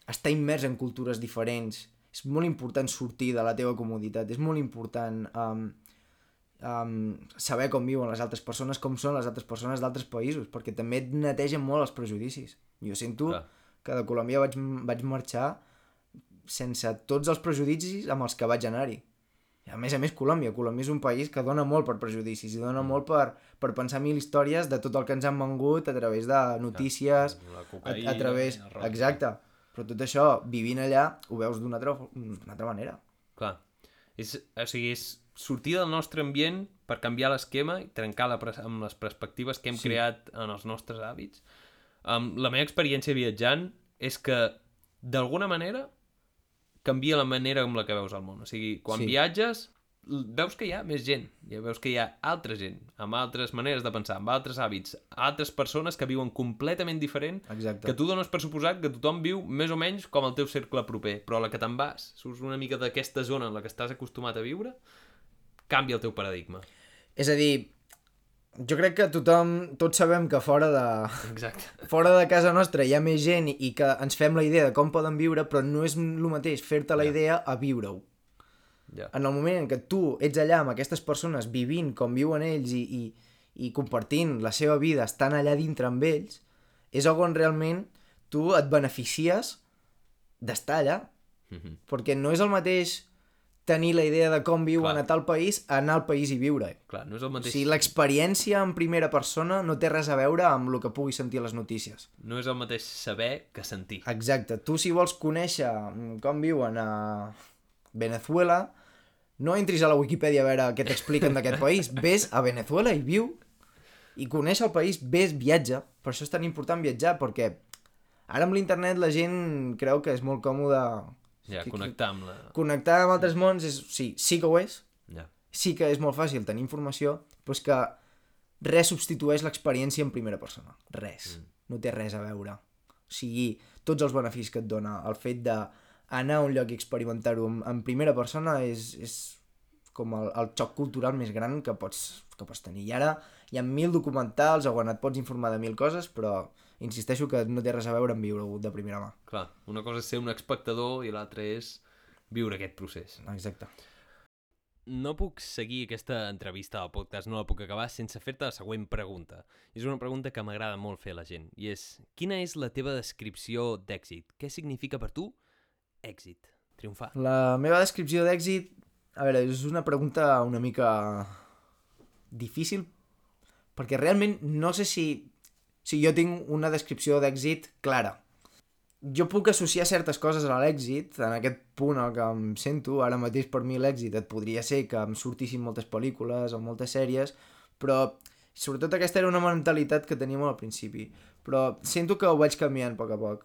estar immers en cultures diferents, és molt important sortir de la teva comoditat, és molt important um, um, saber com viuen les altres persones, com són les altres persones d'altres països, perquè també et netegen molt els prejudicis. Jo sento Clar. que de Colòmbia vaig, vaig marxar sense tots els prejudicis amb els que vaig anar-hi. I a més a més Colòmbia, Colòmbia és un país que dona molt per prejudicis i dona mm. molt per, per pensar mil històries de tot el que ens han vengut a través de notícies, La a, cocaïna, a través... el rock. Exacte. Però tot això, vivint allà, ho veus d'una altra, altra manera. Clar. És, o sigui, és sortir del nostre ambient per canviar l'esquema i trencar la amb les perspectives que hem sí. creat en els nostres hàbits. Um, la meva experiència viatjant és que, d'alguna manera, canvia la manera amb la que veus el món. O sigui, quan Sí. viatges, veus que hi ha més gent, ja veus que hi ha altra gent, amb altres maneres de pensar, amb altres hàbits, altres persones que viuen completament diferent Exacte. que tu dones per suposat que tothom viu més o menys com el teu cercle proper, però a la que te'n vas, surts una mica d'aquesta zona en la que estàs acostumat a viure, canvia el teu paradigma. És a dir, jo crec que tothom, tots sabem que fora de, Exacte. fora de casa nostra hi ha més gent i que ens fem la idea de com poden viure, però no és el mateix fer-te la Ja. idea a viure-ho. Ja. En el moment en què tu ets allà amb aquestes persones vivint com viuen ells i, i, i compartint la seva vida, estan allà dintre amb ells, és on realment tu et beneficies d'estar allà, Mhm. perquè no és el mateix tenir la idea de com viuen Clar. a tal país, anar al país i viure. Clar, no és el O mateix... sigui, l'experiència en primera persona no té res a veure amb el que puguis sentir a les notícies. No és el mateix saber que sentir. Exacte. Tu, si vols conèixer mm, com viuen a Venezuela, no entris a la Wikipedia a veure què t'expliquen d'aquest país. *laughs* Ves a Venezuela i viu. I coneix el país, ves, viatja. Per això és tan important viatjar, perquè ara amb l'internet la gent creu que és molt còmode Ja, que- connectar amb la... connectar amb altres mons. És... Sí, sí que ho és, Ja. sí que és molt fàcil tenir informació, però és que res substitueix l'experiència en primera persona. Res. Mm. No té res a veure. O sigui, tots els beneficis que et dona el fet d'anar a un lloc i experimentar-ho en, en primera persona és, és com el, el xoc cultural més gran que pots, que pots tenir. I ara hi ha mil documentals on et pots informar de mil coses, però insisteixo que no té res a veure amb viure-ho de primera mà. Clar, una cosa és ser un espectador i l'altra és viure aquest procés. Exacte. No puc seguir aquesta entrevista al podcast, no la puc acabar sense fer-te la següent pregunta. És una pregunta que m'agrada molt fer a la gent, i és, quina és la teva descripció d'èxit? Què significa per tu èxit? Triomfar? La meva descripció d'èxit, a veure, és una pregunta una mica difícil, perquè realment no sé si, si jo tinc una descripció d'èxit clara. Jo puc associar certes coses a l'èxit, en aquest punt al que em sento, ara mateix per mi l'èxit et podria ser que em sortissin moltes pel·lícules o moltes sèries, però sobretot aquesta era una mentalitat que teníem al principi, però sento que ho vaig canviant a poc a poc.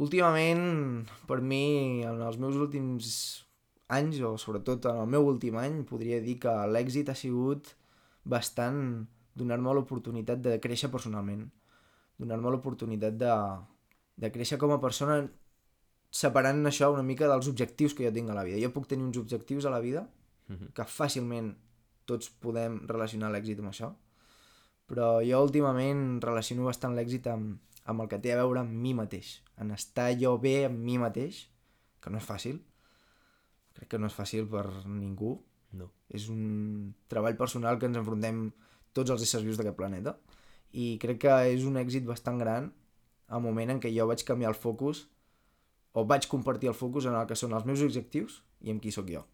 Últimament, per mi, en els meus últims anys, o sobretot en el meu últim any, podria dir que l'èxit ha sigut bastant donar-me l'oportunitat de créixer personalment, donar-me l'oportunitat de, de créixer com a persona separant això una mica dels objectius que jo tinc a la vida. Jo puc tenir uns objectius a la vida Mhm. que fàcilment tots podem relacionar l'èxit amb això, però jo últimament relaciono bastant l'èxit amb, amb el que té a veure amb mi mateix, en estar jo bé amb mi mateix, que no és fàcil, crec que no és fàcil per ningú, No. és un treball personal que ens enfrontem tots els éssers vius d'aquest planeta i crec que és un èxit bastant gran el moment en què jo vaig canviar el focus o vaig compartir el focus en el que són els meus objectius i amb qui sóc jo.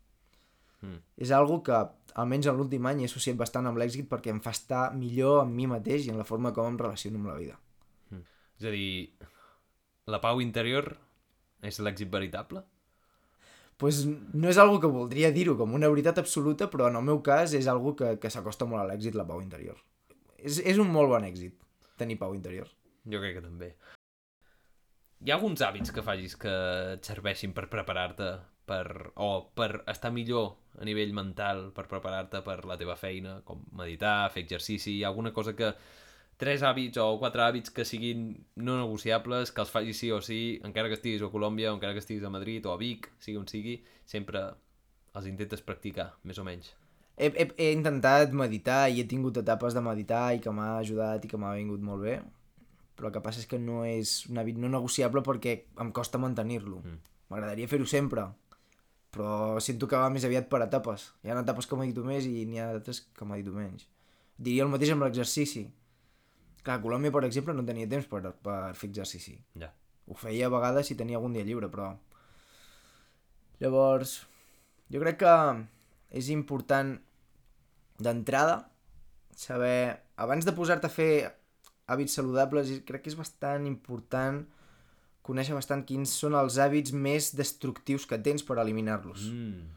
Mm. És algo que, almenys en l'últim any, he associat bastant amb l'èxit perquè em fa estar millor amb mi mateix i en la forma com em relaciono amb la vida. És a dir, la pau interior és l'èxit veritable? pues no és algo que voldria dir-ho com una veritat absoluta, però en el meu cas és algo que, que s'acosta molt a l'èxit, la pau interior. És, és un molt bon èxit, tenir pau interior. Jo crec que també. Hi ha alguns hàbits que facis que et serveixin per preparar-te per, o per estar millor a nivell mental, per preparar-te per la teva feina, com meditar, fer exercici, hi ha alguna cosa que tres hàbits o quatre hàbits que siguin no negociables, que els facis sí o sí, encara que estiguis a Colòmbia, o encara que estiguis a Madrid o a Vic, sigui on sigui, sempre els intentes practicar, més o menys. He, he, he intentat meditar i he tingut etapes de meditar i que m'ha ajudat i que m'ha vingut molt bé, però el que passa és que no és un hàbit no negociable perquè em costa mantenir-lo. Mm. M'agradaria fer-ho sempre, però sento que va més aviat per etapes. Hi ha etapes que medito més i n'hi ha altres que medito menys. Diria el mateix amb l'exercici. Clar, a Colòmbia, per exemple, no tenia temps per, per fer exercici. Ja. Ho feia a vegades si tenia algun dia lliure, però... Llavors, jo crec que és important d'entrada saber, abans de posar-te a fer hàbits saludables, crec que és bastant important conèixer bastant quins són els hàbits més destructius que tens per eliminar-los. Mm.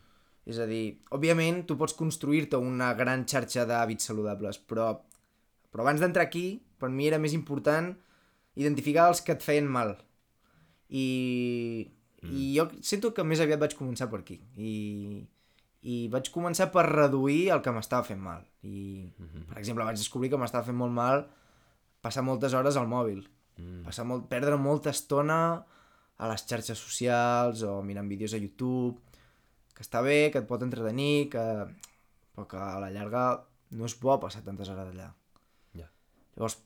És a dir, òbviament tu pots construir-te una gran xarxa d'hàbits saludables, però, però abans d'entrar aquí, per mi era més important identificar els que et feien mal. I, mm. i jo sento que més aviat vaig començar per aquí. I, i vaig començar per reduir el que m'estava fent mal. I, mm -hmm. per exemple, vaig descobrir que m'estava fent molt mal passar moltes hores al mòbil. Mm. Passar molt, perdre molta estona a les xarxes socials o mirant vídeos a YouTube, que està bé, que et pot entretenir, que... però que a la llarga no és bo passar tantes hores allà. Ja. Llavors,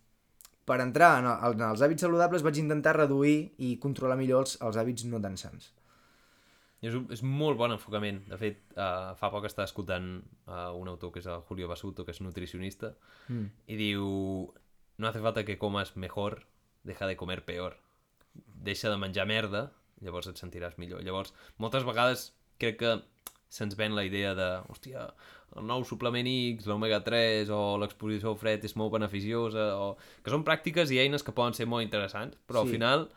per entrar en, el, en els hàbits saludables vaig intentar reduir i controlar millor els, els hàbits no tan sants. És un, és molt bon enfocament. De fet, uh, fa poc estava escoltant uh, un autor que és el Julio Basuto, que és nutricionista, Mm. i diu no hace falta que comas mejor, deja de comer peor. deixa de menjar merda, llavors et sentiràs millor. Llavors, moltes vegades crec que se'ns ven la idea de, hòstia, el nou suplement X, l'omega-3 o l'exposició al fred és molt beneficiosa, o... que són pràctiques i eines que poden ser molt interessants, però sí. al final,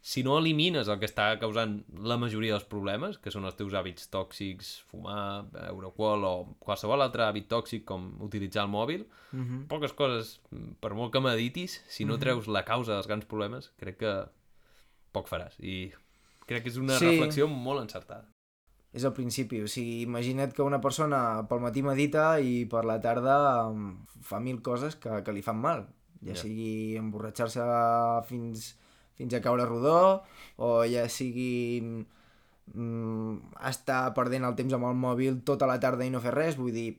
si no elimines el que està causant la majoria dels problemes, que són els teus hàbits tòxics, fumar, beure alcohol o qualsevol altre hàbit tòxic com utilitzar el mòbil, Mm -hmm. poques coses, per molt que meditis, si no treus la causa dels grans problemes, crec que poc faràs. I crec que és una Sí. reflexió molt encertada. És al principi, o sigui, imagina't que una persona pel matí medita i per la tarda em, fa mil coses que, que li fan mal. Ja Ja. sigui emborratxar-se fins, fins a caure rodó, o ja sigui mm, estar perdent el temps amb el mòbil tota la tarda i no fer res, vull dir,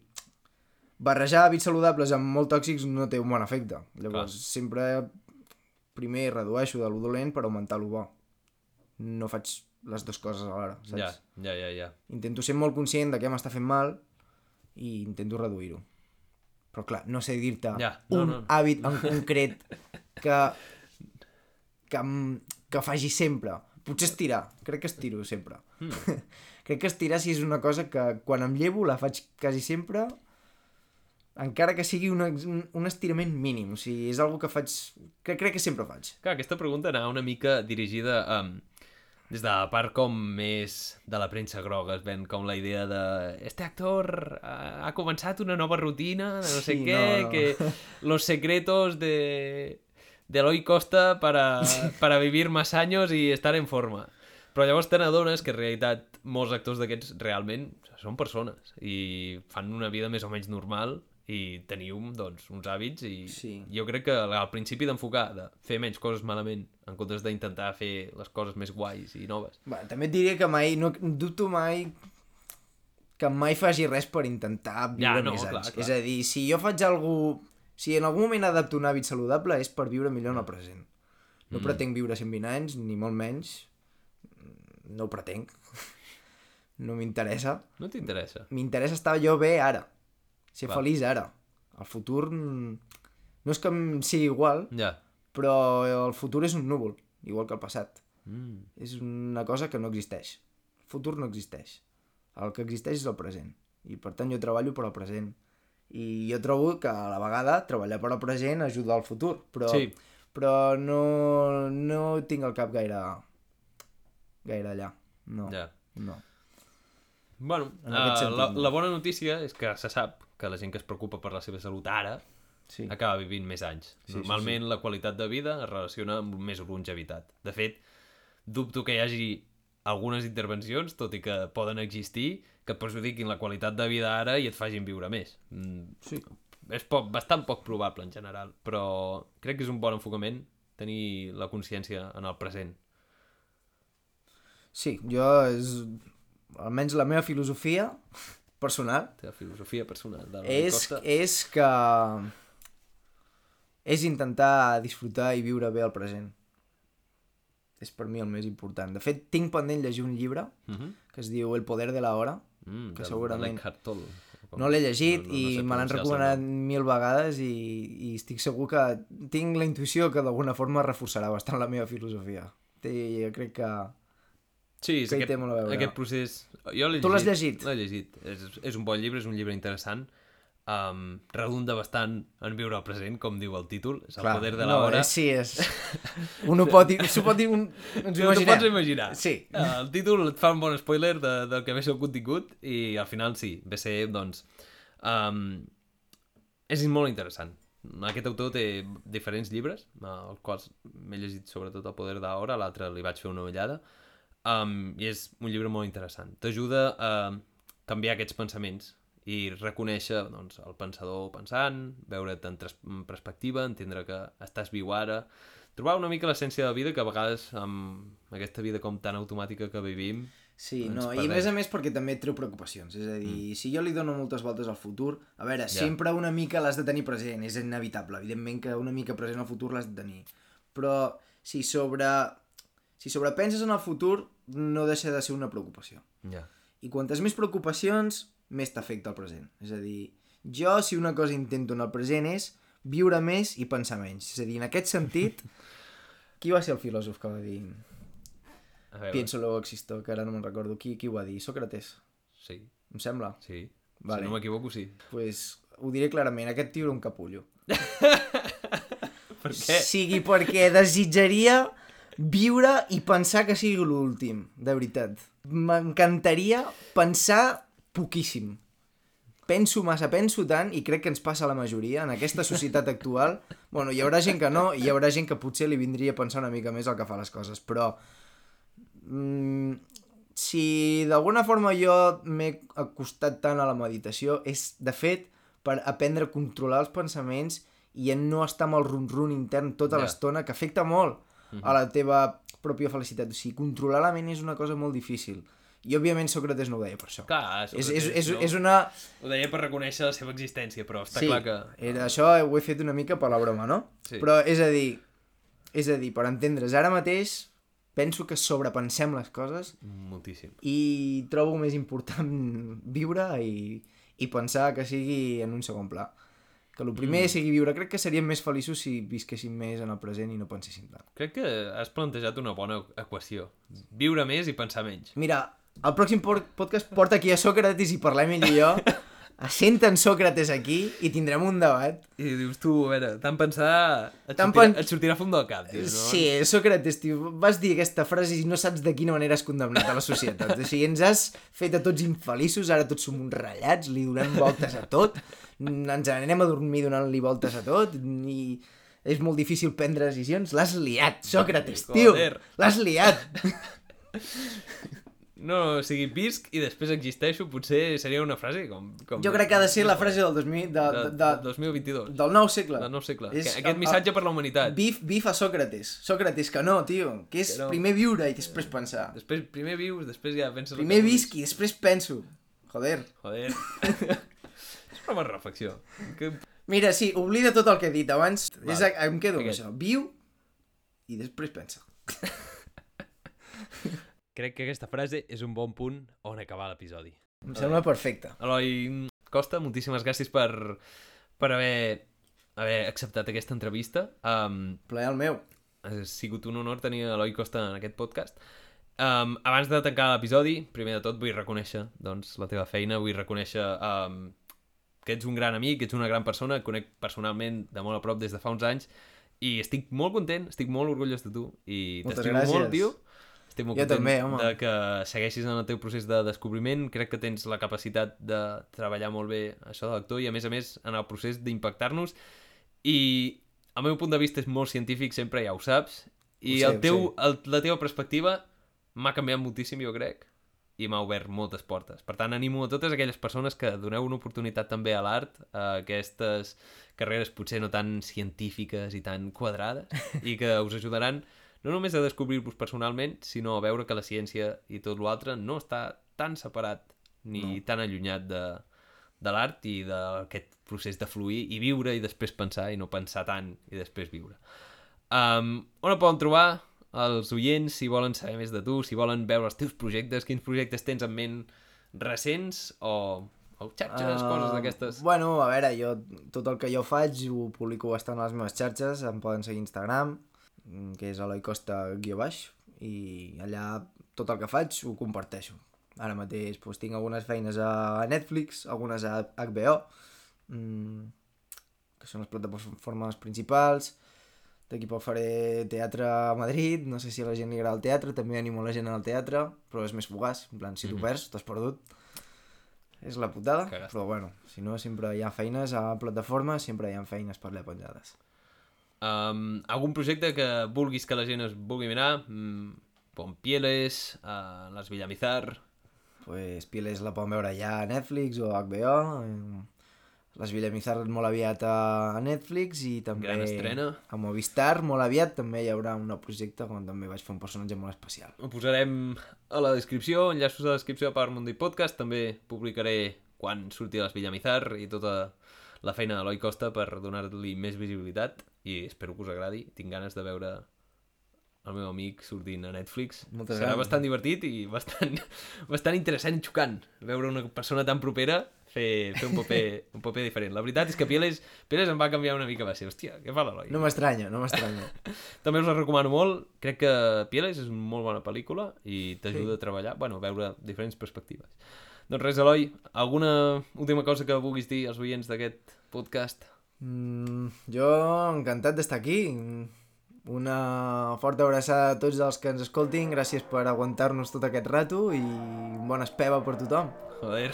barrejar hàbits saludables amb molt tòxics no té un bon efecte. Llavors, Clar. sempre primer redueixo de lo dolent per augmentar lo bo. No faig les dues coses alhora, saps? Ja, ja, ja, ja. Intento ser molt conscient de què m'està fent mal i intento reduir-ho. Però clar, no sé dir-te Ja, no, un no. hàbit en concret que, *laughs* que, que faci sempre. Potser estirar, crec que estiro sempre. Mm. *laughs* crec que estirar si és una cosa que quan em llevo la faig quasi sempre encara que sigui una, un, un estirament mínim. O sigui, és algo que faig... que crec que sempre faig. Clar, aquesta pregunta anava una mica dirigida um, des de la part com més de la premsa groga, es ven com la idea de este actor ha, ha començat una nova rutina de no sé Sí, què, no, no. que *laughs* los secretos de, de Eloy Costa para, para vivir más años i estar en forma. Però llavors te n'adones que en realitat molts actors d'aquests realment són persones i fan una vida més o menys normal i teniu doncs, uns hàbits i Sí. jo crec que al principi d'enfocar de fer menys coses malament en comptes d'intentar fer les coses més guais i noves Bé, també et diria que mai, no dubto mai que mai faci res per intentar viure Ja, no, més clar, anys. clar. És a dir, si jo faig algú... Si en algun moment adapto un hàbit saludable és per viure millor en el present. No mm. pretenc viure 120 anys, ni molt menys. No ho pretenc. *laughs* No m'interessa. no t'interessa M'interessa estar jo bé ara. Ser Clar. feliç ara. El futur... mm, No és que em sigui igual, ja però el futur és un núvol, igual que el passat. mm. És una cosa que no existeix. El futur no existeix. El que existeix és el present. I per tant jo treballo per al present. I jo trobo que a la vegada treballar per al present ajuda al futur. Però, Sí. però no, no tinc el cap gaire, gaire allà. No. ja no. bueno, uh, sentit, la, no. la bona notícia és que se sap que la gent que es preocupa per la seva salut ara Sí. acaba vivint més anys. Sí, sí, Normalment la qualitat de vida es relaciona amb més longevitat. De fet, dubto que hi hagi algunes intervencions, tot i que poden existir, que et perjudiquin la qualitat de vida ara i et facin viure més. Mm, Sí. és poc, bastant poc probable en general, però crec que és un bon enfocament tenir la consciència en el present. Sí, jo és... Almenys la meva filosofia personal La filosofia personal. De és, Costa. és que... És intentar disfrutar i viure bé el present. És per mi el més important. De fet, tinc pendent llegir un llibre Mhm. que es diu El poder de la hora. Mm, que del- segurament- l'Eckhart Tolle. Com- No l'he llegit no- no i sé me l'han recomanat nom. mil vegades i, i estic segur que tinc la intuïció que d'alguna forma reforçarà bastant la meva filosofia. Té, jo crec que... Sí, és que hi aquest, té molt a veure. aquest procés... Jo Tu l'has llegit? L'he llegit. És, és un bon llibre, és un llibre interessant. Um, redunda bastant en viure el present, com diu el títol. És el Clar, poder de no, l'hora. és, sí, és... *laughs* Un ho pot, s'ho pot dir... Un, ens ho imaginem. pots imaginar. Sí. El títol et fa un bon spoiler de, del que ve ser el contingut i al final sí, ve ser, doncs... Um, és molt interessant. Aquest autor té diferents llibres, els quals m'he llegit sobretot El poder de l'hora, l'altre li vaig fer una ullada, um, i és un llibre molt interessant. T'ajuda a canviar aquests pensaments i reconèixer doncs, el pensador pensant, veure't en perspectiva, entendre que estàs viu ara, trobar una mica l'essència de la vida que a vegades amb aquesta vida com tan automàtica que vivim Sí, no, i perdem. a més a més perquè també et treu preocupacions. És a dir, mm. si jo li dono moltes voltes al futur, a veure, Ja. sempre una mica l'has de tenir present, és inevitable. Evidentment que una mica present al futur l'has de tenir. Però si sobre... Si sobrepenses en el futur, no deixa de ser una preocupació. ja. I quantes més preocupacions, més t'afecta el present. És a dir, jo si una cosa intento en el present és viure més i pensar menys. És a dir, en aquest sentit, *laughs* Qui va ser el filòsof que va dir pienso luego existo, que ara no me'n recordo. Qui, qui ho va dir? Sòcrates, Sí, em sembla? sí. Vale. Si no m'equivoco, sí. pues, ho diré clarament, aquest tio era un capullo. *laughs* Per què? Sigui perquè desitjaria viure i pensar que sigui l'últim, de veritat. M'encantaria pensar poquíssim. Penso massa, penso tant, i crec que ens passa a la majoria, en aquesta societat actual. Bueno, hi haurà gent que no, i hi haurà gent que potser li vindria a pensar una mica més el que fa les coses, però... Mm, si d'alguna forma jo m'he acostat tant a la meditació, és, de fet, per aprendre a controlar els pensaments i a no estar amb el run-run intern tota Ja. l'estona, que afecta molt a la teva pròpia felicitat. O sigui, controlar la ment és una cosa molt difícil. I, òbviament, Sòcrates no ho deia per això. Clar, és, és, és, no? és una... Ho deia per reconèixer la seva existència, però està sí, clar que... era, això ho he fet una mica per la broma, no? Sí. Però, és a dir, és a dir, per entendre's, ara mateix penso que sobrepensem les coses Moltíssim. i trobo més important *laughs* viure i, i pensar que sigui en un segon pla. Que el primer mm. sigui viure. Crec que seríem més feliços si visquéssim més en el present i no penséssim tant. Crec que has plantejat una bona equació. Viure més i pensar menys. Mira, el pròxim podcast porta aquí a Sòcrates i parlem ell i jo. *laughs* Assenten Sòcrates aquí i tindrem un debat. I dius tu, a veure, tant pensar et, Tant sortirà, pen- et sortirà fum del cap, tio, no? Sí, Sòcrates, tio, vas dir aquesta frase i no saps de quina manera has condemnat a la societat. O sigui, ens has fet a tots infeliços, ara tots som uns ratllats, li donem voltes a tot, ens anem a dormir donant-li voltes a tot, i és molt difícil prendre decisions. L'has liat, Sòcrates, tio! L'has liat! *laughs* No, o sigui, visc i després existeixo, potser seria una frase com... com Jo crec que ha de ser la frase del, 2000, de, de, de, de, de, 2022, del nou segle. del nou segle. És- És, Aquest missatge per la humanitat. Bif, bif a Sòcrates. Sòcrates, que no, tio. Que és Que no. primer viure i després pensar. Després, primer vius, després ja penses... Primer que visc i després penso. Joder. Joder. *laughs* és una bona reflexió. Que... Mira, sí, oblida tot el que he dit abans. Vale. És, em quedo amb això. Viu i després pensa. *laughs* Crec que aquesta frase és un bon punt on acabar l'episodi. Em sembla perfecte. Eloi Costa, moltíssimes gràcies per, per haver, haver acceptat aquesta entrevista. Um, Plaer el meu. ha sigut un honor tenir Eloi Costa en aquest podcast. Um, abans de tancar l'episodi, primer de tot vull reconèixer doncs, la teva feina, vull reconèixer um, que ets un gran amic, que ets una gran persona, et conec personalment de molt a prop des de fa uns anys i estic molt content, estic molt orgullós de tu i t'estimo molt, tio. Estic molt Jo content també, home. de que segueixis en el teu procés de descobriment. Crec que tens la capacitat de treballar molt bé això de l'actor i, a més a més, en el procés d'impactar-nos. I el meu punt de vista és molt científic, sempre ja ho saps. I Ho sé, el teu, el, la teva perspectiva m'ha canviat moltíssim, jo crec, i m'ha obert moltes portes. Per tant, animo a totes aquelles persones que doneu una oportunitat també a l'art, a aquestes carreres potser no tan científiques i tan quadrades, *laughs* i que us ajudaran no només a descobrir-vos personalment, sinó a veure que la ciència i tot l'altre no està tan separat ni no. tan allunyat de, de l'art i d'aquest procés de fluir i viure i després pensar i no pensar tant i després viure. Um, on el poden trobar els oients si volen saber més de tu, si volen veure els teus projectes, quins projectes tens en ment recents o, o xarxes, uh, coses d'aquestes? Bueno, a veure, jo tot el que jo faig ho publico bastant a les meves xarxes, em poden seguir Instagram, que és Eloi Costa guió baix, i allà tot el que faig ho comparteixo. Ara mateix doncs, tinc algunes feines a Netflix, algunes a HBO, mm, que són les plataformes principals, d'aquí poc faré teatre a Madrid, no sé si a la gent li agrada el teatre, també animo la gent al teatre, però és més fugaç, en plan, si t'ho Mhm. perds, t'has perdut. És la putada, però bueno, si no, sempre hi ha feines a plataformes, sempre hi ha feines per allà penjades. Um, algun projecte que vulguis que la gent es vulgui mirar? Mm, Pompieles, uh, Les Villamizar... Pues Piles la poden veure ja a Netflix o a HBO, eh, les Villamizar molt aviat a Netflix i també Gran estrena. a Movistar molt aviat també hi haurà un nou projecte on també vaig fer un personatge molt especial. Ho posarem a la descripció, enllaços a la descripció per Mundo i Podcast. També publicaré quan surti a les Villamizar i tota la feina d'Eloi Costa per donar-li més visibilitat i espero que us agradi. Tinc ganes de veure el meu amic sortint a Netflix. Moltes Serà ganes. bastant divertit i bastant, *laughs* bastant interessant i xocant veure una persona tan propera fer, fer un, paper, *laughs* un paper diferent. La veritat és que Pieles, Pieles em va canviar una mica, va ser, hòstia, què fa l'Eloi? No m'estranya, no m'estranya. *laughs* També us la recomano molt, crec que Pieles és una molt bona pel·lícula i t'ajuda sí. a treballar, bueno, a veure diferents perspectives. Doncs res, Eloi, alguna última cosa que vulguis dir als oients d'aquest podcast? Mm, jo encantat d'estar aquí. Una forta abraçada a tots els que ens escoltin, gràcies per aguantar-nos tot aquest rato i bona espeva per tothom. Joder.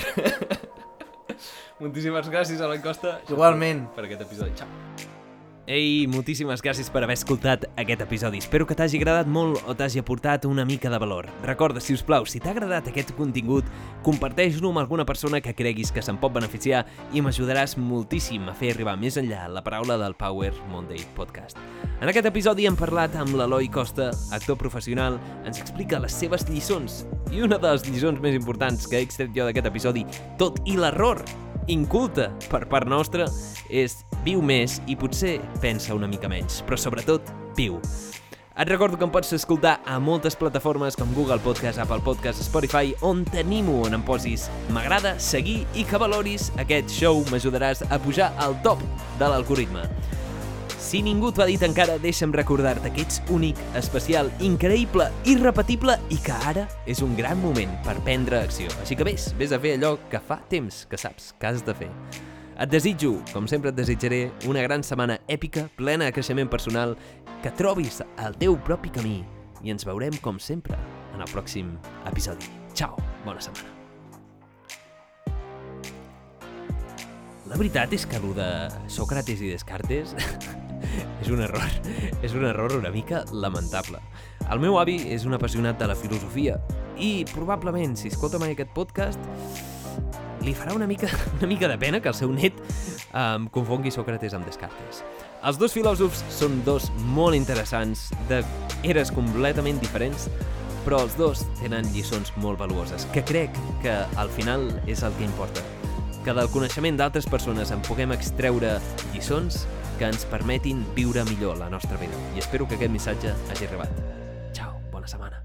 *laughs* Moltíssimes gràcies a la Costa. Igualment. Per aquest episodi. Ciao. Ei, moltíssimes gràcies per haver escoltat aquest episodi. Espero que t'hagi agradat molt o t'hagi aportat una mica de valor. Recorda, si us plau, si t'ha agradat aquest contingut, comparteix-lo amb alguna persona que creguis que se'n pot beneficiar i m'ajudaràs moltíssim a fer arribar més enllà la paraula del Power Monday Podcast. En aquest episodi hem parlat amb l'Eloi Costa, actor professional, ens explica les seves lliçons i una de les lliçons més importants que he extret jo d'aquest episodi, tot i l'error inculta per part nostra és viu més i potser pensa una mica menys, però sobretot viu. Et recordo que em pots escoltar a moltes plataformes com Google Podcast, Apple Podcast, Spotify, on t'animo on em posis m'agrada, seguir i que valoris aquest show m'ajudaràs a pujar al top de l'algoritme. Si ningú t'ho ha dit encara, deixa'm recordar-te que ets únic, especial, increïble, irrepetible i que ara és un gran moment per prendre acció. Així que vés, vés a fer allò que fa temps que saps que has de fer. Et desitjo, com sempre et desitjaré, una gran setmana èpica, plena de creixement personal, que trobis el teu propi camí i ens veurem, com sempre, en el pròxim episodi. Ciao, bona setmana. La veritat és que el de Sócrates i Descartes *laughs* és un error, és un error una mica lamentable. El meu avi és un apassionat de la filosofia i probablement, si escolta mai aquest podcast, li farà una mica, una mica de pena que el seu net um, confongui Sócrates amb Descartes. Els dos filòsofs són dos molt interessants, de eres completament diferents, però els dos tenen lliçons molt valuoses, que crec que al final és el que importa que del coneixement d'altres persones en puguem extreure lliçons que ens permetin viure millor la nostra vida. I espero que aquest missatge hagi arribat. Ciao, bona setmana.